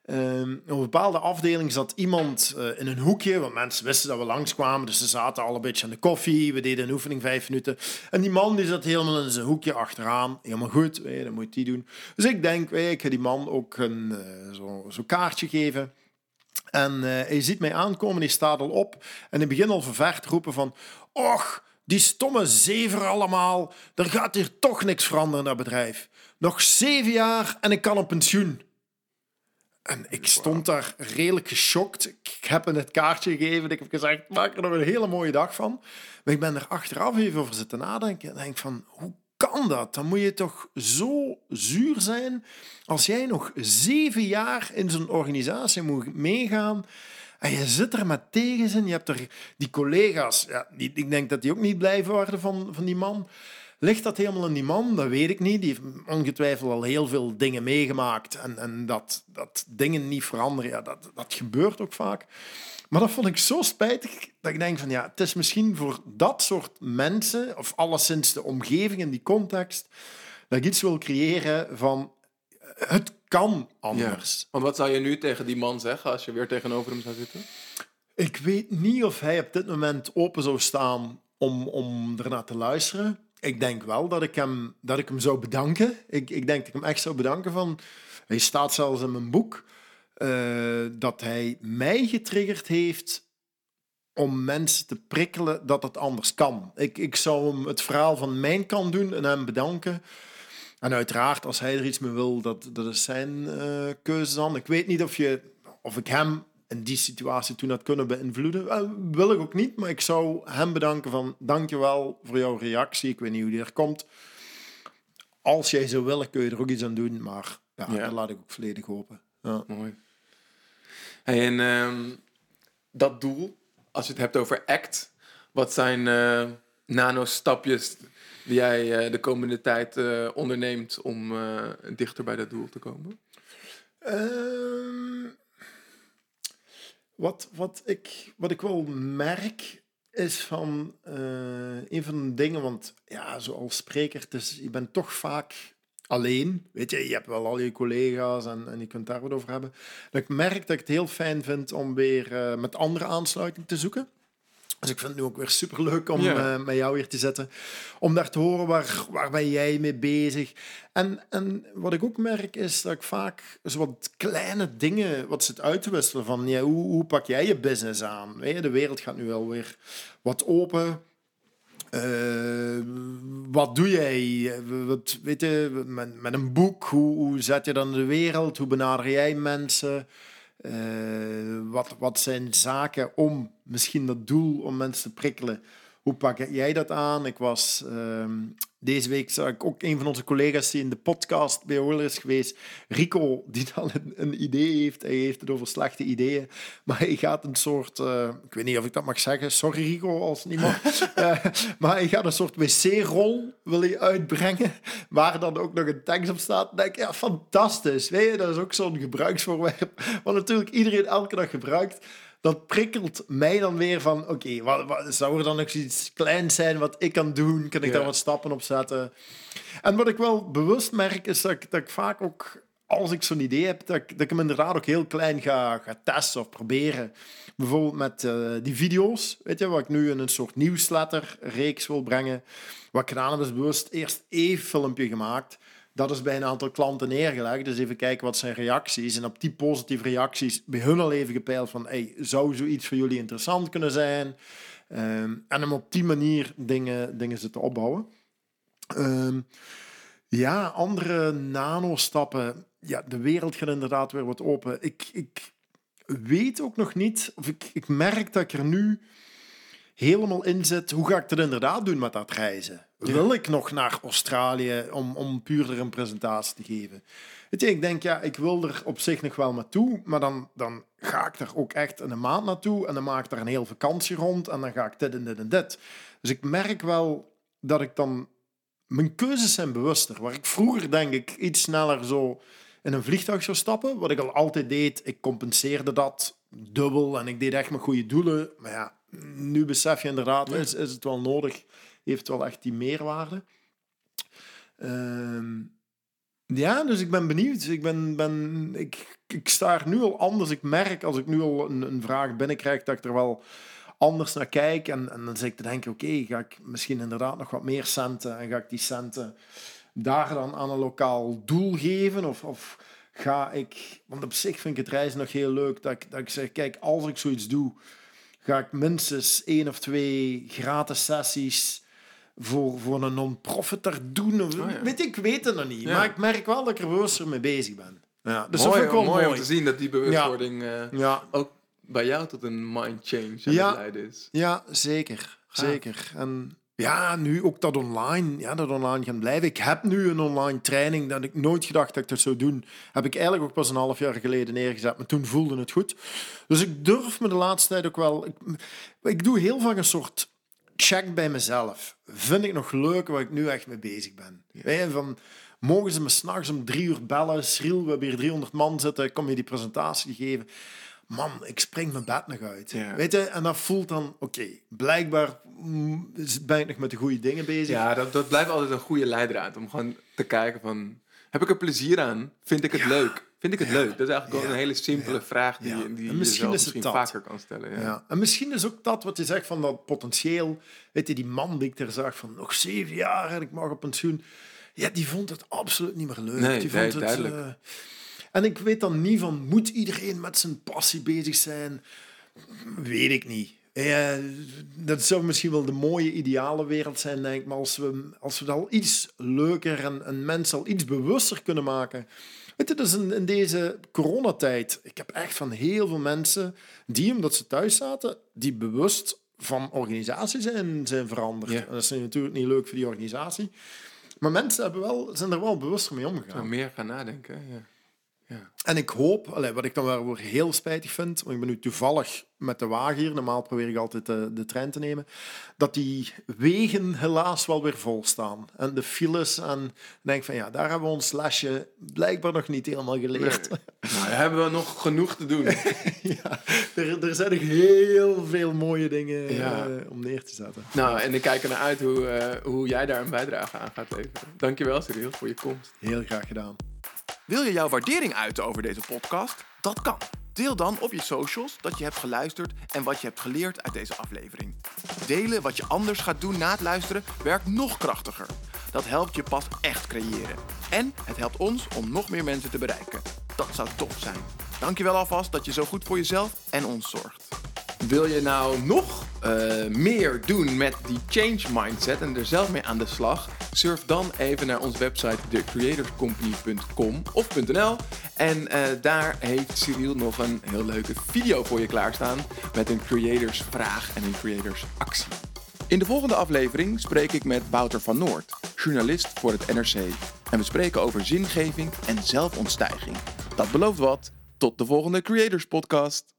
Um, op een bepaalde afdeling zat iemand uh, in een hoekje, want mensen wisten dat we langskwamen, dus ze zaten al een beetje aan de koffie. We deden een oefening vijf minuten. En die man die zat helemaal in zijn hoekje achteraan. Helemaal goed, dat moet hij doen. Dus ik denk, ik ga die man ook een uh, zo'n zo kaartje geven. En uh, hij ziet mij aankomen, hij staat al op. En hij begint al verver te roepen van... Och, die stomme zever allemaal. Er gaat hier toch niks veranderen dat bedrijf. Nog zeven jaar en ik kan op pensioen. En ik stond daar redelijk geschokt. Ik heb hem het kaartje gegeven. Ik heb gezegd, maak er nog een hele mooie dag van. Maar ik ben er achteraf even over zitten nadenken. En denk van, hoe kan dat? Dan moet je toch zo zuur zijn als jij nog zeven jaar in zo'n organisatie moet meegaan. En je zit er met tegenzin. Je hebt er die collega's. Ja, die, ik denk dat die ook niet blij worden van, van die man. Ligt dat helemaal in die man? Dat weet ik niet. Die heeft ongetwijfeld al heel veel dingen meegemaakt. En, en dat, dat dingen niet veranderen, ja, dat, dat gebeurt ook vaak. Maar dat vond ik zo spijtig dat ik denk van ja, het is misschien voor dat soort mensen, of alleszins de omgeving in die context, dat ik iets wil creëren van het kan anders. Want wat zou je nu tegen die man zeggen als je weer tegenover hem zou zitten? Ik weet niet of hij op dit moment open zou staan om, om ernaar te luisteren ik denk wel dat ik hem, dat ik hem zou bedanken. Ik, ik denk dat ik hem echt zou bedanken van... Hij staat zelfs in mijn boek uh, dat hij mij getriggerd heeft om mensen te prikkelen dat het anders kan. Ik, ik zou hem het verhaal van mijn kant doen en hem bedanken. En uiteraard, als hij er iets mee wil, dat, dat is zijn uh, keuze dan. Ik weet niet of, je, of ik hem in die situatie toen had kunnen beïnvloeden. Wel, wil ik ook niet, maar ik zou hem bedanken van dankjewel voor jouw reactie. Ik weet niet hoe die er komt. Als jij zou willen, kun je er ook iets aan doen, maar ja, ja. dat laat ik ook volledig hopen. Ja. Mooi. en um, dat doel, als je het hebt over ACT, wat zijn uh, nano-stapjes die jij uh, de komende tijd uh, onderneemt om dichter bij dat doel te komen? Um, wat, wat, ik, wat ik wel merk is van uh, een van de dingen, want ja, zoals spreker, dus je bent toch vaak alleen. Weet je, je hebt wel al je collega's en, en je kunt daar wat over hebben. Dat ik merk dat ik het heel fijn vind om weer uh, met andere aansluiting te zoeken. Dus ik vind het nu ook weer super leuk om uh, met jou hier te zetten. Om daar te horen waar, waar ben jij mee bezig. En, en wat ik ook merk is dat ik vaak zo wat kleine dingen wat zit uit te wisselen. Van ja, hoe, hoe pak jij je business aan? Weet je, de wereld gaat nu wel weer wat open. Uh, wat doe jij? Wat, weet je, met, met een boek, hoe, hoe zet je dan de wereld? Hoe benader jij mensen? Uh, wat, wat zijn zaken om misschien dat doel om mensen te prikkelen? Hoe pak jij dat aan? Ik was uh, deze week zag ik ook een van onze collega's die in de podcast bij Oiler is geweest, Rico, die dan een, een, idee heeft. Hij heeft het over slechte ideeën, maar hij gaat een soort, uh, ik weet niet of ik dat mag zeggen, sorry Rico als niemand, uh, <laughs> maar hij gaat een soort wc-rol wil hij uitbrengen, waar dan ook nog een tekst op staat. Dan denk ik, ja, fantastisch. Weet je, dat is ook zo'n gebruiksvoorwerp, wat natuurlijk iedereen elke dag gebruikt dat prikkelt mij dan weer van, oké, okay, wat, wat, zou er dan nog iets kleins zijn wat ik kan doen? Kan ik daar wat stappen op zetten? En wat ik wel bewust merk, is dat ik, dat ik vaak ook, als ik zo'n idee heb, dat ik, dat ik hem inderdaad ook heel klein ga, ga testen of proberen. Bijvoorbeeld met uh, die video's, weet je, wat ik nu in een soort nieuwsletterreeks wil brengen. Wat ik gedaan heb, is bewust eerst één filmpje gemaakt dat is bij een aantal klanten neergelegd. Dus even kijken wat zijn reacties. En op die positieve reacties bij hun al even gepeild van... Hey, zou zoiets voor jullie interessant kunnen zijn? Um, en om op die manier dingen, dingen zitten opbouwen. Um, ja, andere nanostappen. Ja, de wereld gaat inderdaad weer wat open. Ik, ik weet ook nog niet... Of ik, ik merk dat ik er nu helemaal in zit. Hoe ga ik dat inderdaad doen met dat reizen? Wil ik nog naar Australië om, om puur er een presentatie te geven? Weet je, ik denk, ja, ik wil er op zich nog wel toe, maar dan, dan ga ik daar ook echt een maand naartoe en dan maak ik daar een hele vakantie rond en dan ga ik dit en dit en dit. Dus ik merk wel dat ik dan... Mijn keuzes zijn bewuster. Waar ik vroeger, denk ik, iets sneller zo in een vliegtuig zou stappen, wat ik al altijd deed, ik compenseerde dat dubbel en ik deed echt mijn goede doelen. Maar ja, nu besef je inderdaad, is, is het wel nodig, heeft wel echt die meerwaarde. Ehm, ja, dus ik ben benieuwd. Ik, ben, ben, ik, ik sta er nu al anders. Ik merk als ik nu al een, een vraag binnenkrijg dat ik er wel anders naar kijk. En, en dan zit ik te denken, oké, ga ik misschien inderdaad nog wat meer centen en ga ik die centen daar dan aan een lokaal doel geven? Of, of ga ik, want op zich vind ik het reizen nog heel leuk, dat ik, dat ik zeg, kijk, als ik zoiets doe, ga ik minstens één of twee gratis sessies voor, voor een non-profit daar doen. Of, Oh ja. weet ik, weet het nog niet. Ja. Maar ik merk wel dat ik er bewuster mee bezig ben. Ja, dus mooi, dat mooi, mooi. om te zien dat die bewustwording eh, Ja, ook bij jou tot een mind change aan Ja. het leiden is. ja, zeker. Zeker. En ja, nu ook dat online, ja, dat online gaan blijven. Ik heb nu een online training dat ik nooit gedacht dat ik dat zou doen. Heb ik eigenlijk ook pas een half jaar geleden neergezet, maar toen voelde het goed. Dus ik durf me de laatste tijd ook wel... Ik, ik doe heel vaak een soort check bij mezelf. Vind ik nog leuk waar ik nu echt mee bezig ben? Van... Mogen ze me s'nachts om drie uur bellen? Schriel, we hebben hier 300 man zitten. Kom je die presentatie geven. Man, ik spring mijn bed nog uit. Ja. Weet je? En dat voelt dan, oké, blijkbaar ben ik nog met de goede dingen bezig. Ja, dat, dat blijft altijd een goede leidraad. Om gewoon te kijken van... Heb ik er plezier aan? Vind ik het leuk? Vind ik het leuk? Dat is eigenlijk gewoon een hele simpele vraag die, je- die je misschien het vaker kan stellen. Ja. Ja. En misschien is ook dat wat je zegt van dat potentieel. Weet je, die man die ik daar zag van nog zeven jaar en ik mag op pensioen. Ja, die vond het absoluut niet meer leuk. Nee, die nee, vond het, duidelijk. eh, en ik weet dan niet van, moet iedereen met zijn passie bezig zijn? Weet ik niet. Ja, dat zou misschien wel de mooie ideale wereld zijn, denk ik. Maar als we, als we dat al iets leuker en, en mensen al iets bewuster kunnen maken. Weet je, dus in, in deze coronatijd, ik heb echt van heel veel mensen die, omdat ze thuis zaten, die bewust van organisatie zijn, zijn veranderd. Ja. Dat is natuurlijk niet leuk voor die organisatie. Maar mensen hebben wel, zijn er wel bewuster mee omgegaan. Meer gaan nadenken. Ja. Ja. En ik hoop, allee, wat ik dan wel heel spijtig vind, want ik ben nu toevallig met de wagen hier, normaal probeer ik altijd de, de trein te nemen, dat die wegen helaas wel weer vol staan. En de files, en denk van ja, daar hebben we ons lesje blijkbaar nog niet helemaal geleerd. Nou, daar hebben we nog genoeg te doen. <laughs> ja, er, er zijn nog heel veel mooie dingen Ja. eh, om neer te zetten. nou, en ik kijk er naar uit hoe, eh, hoe jij daar een bijdrage aan gaat leveren. Dankjewel, Cyril, voor je komst. Heel graag gedaan. Wil je jouw waardering uiten over deze podcast? Dat kan. Deel dan op je socials dat je hebt geluisterd en wat je hebt geleerd uit deze aflevering. Delen wat je anders gaat doen na het luisteren werkt nog krachtiger. Dat helpt je pas echt creëren. En het helpt ons om nog meer mensen te bereiken. Dat zou tof zijn. Dankjewel alvast dat je zo goed voor jezelf en ons zorgt. Wil je nou nog eh, meer doen met die change mindset en er zelf mee aan de slag? Surf dan even naar onze website thecreatorscompany.com of .nl en eh, daar heeft Cyril nog een heel leuke video voor je klaarstaan met een creators vraag en een creators actie. In de volgende aflevering spreek ik met Wouter van Noord, journalist voor het NRC. En we spreken over zingeving en zelfontstijging. Dat belooft wat. Tot de volgende Creators Podcast.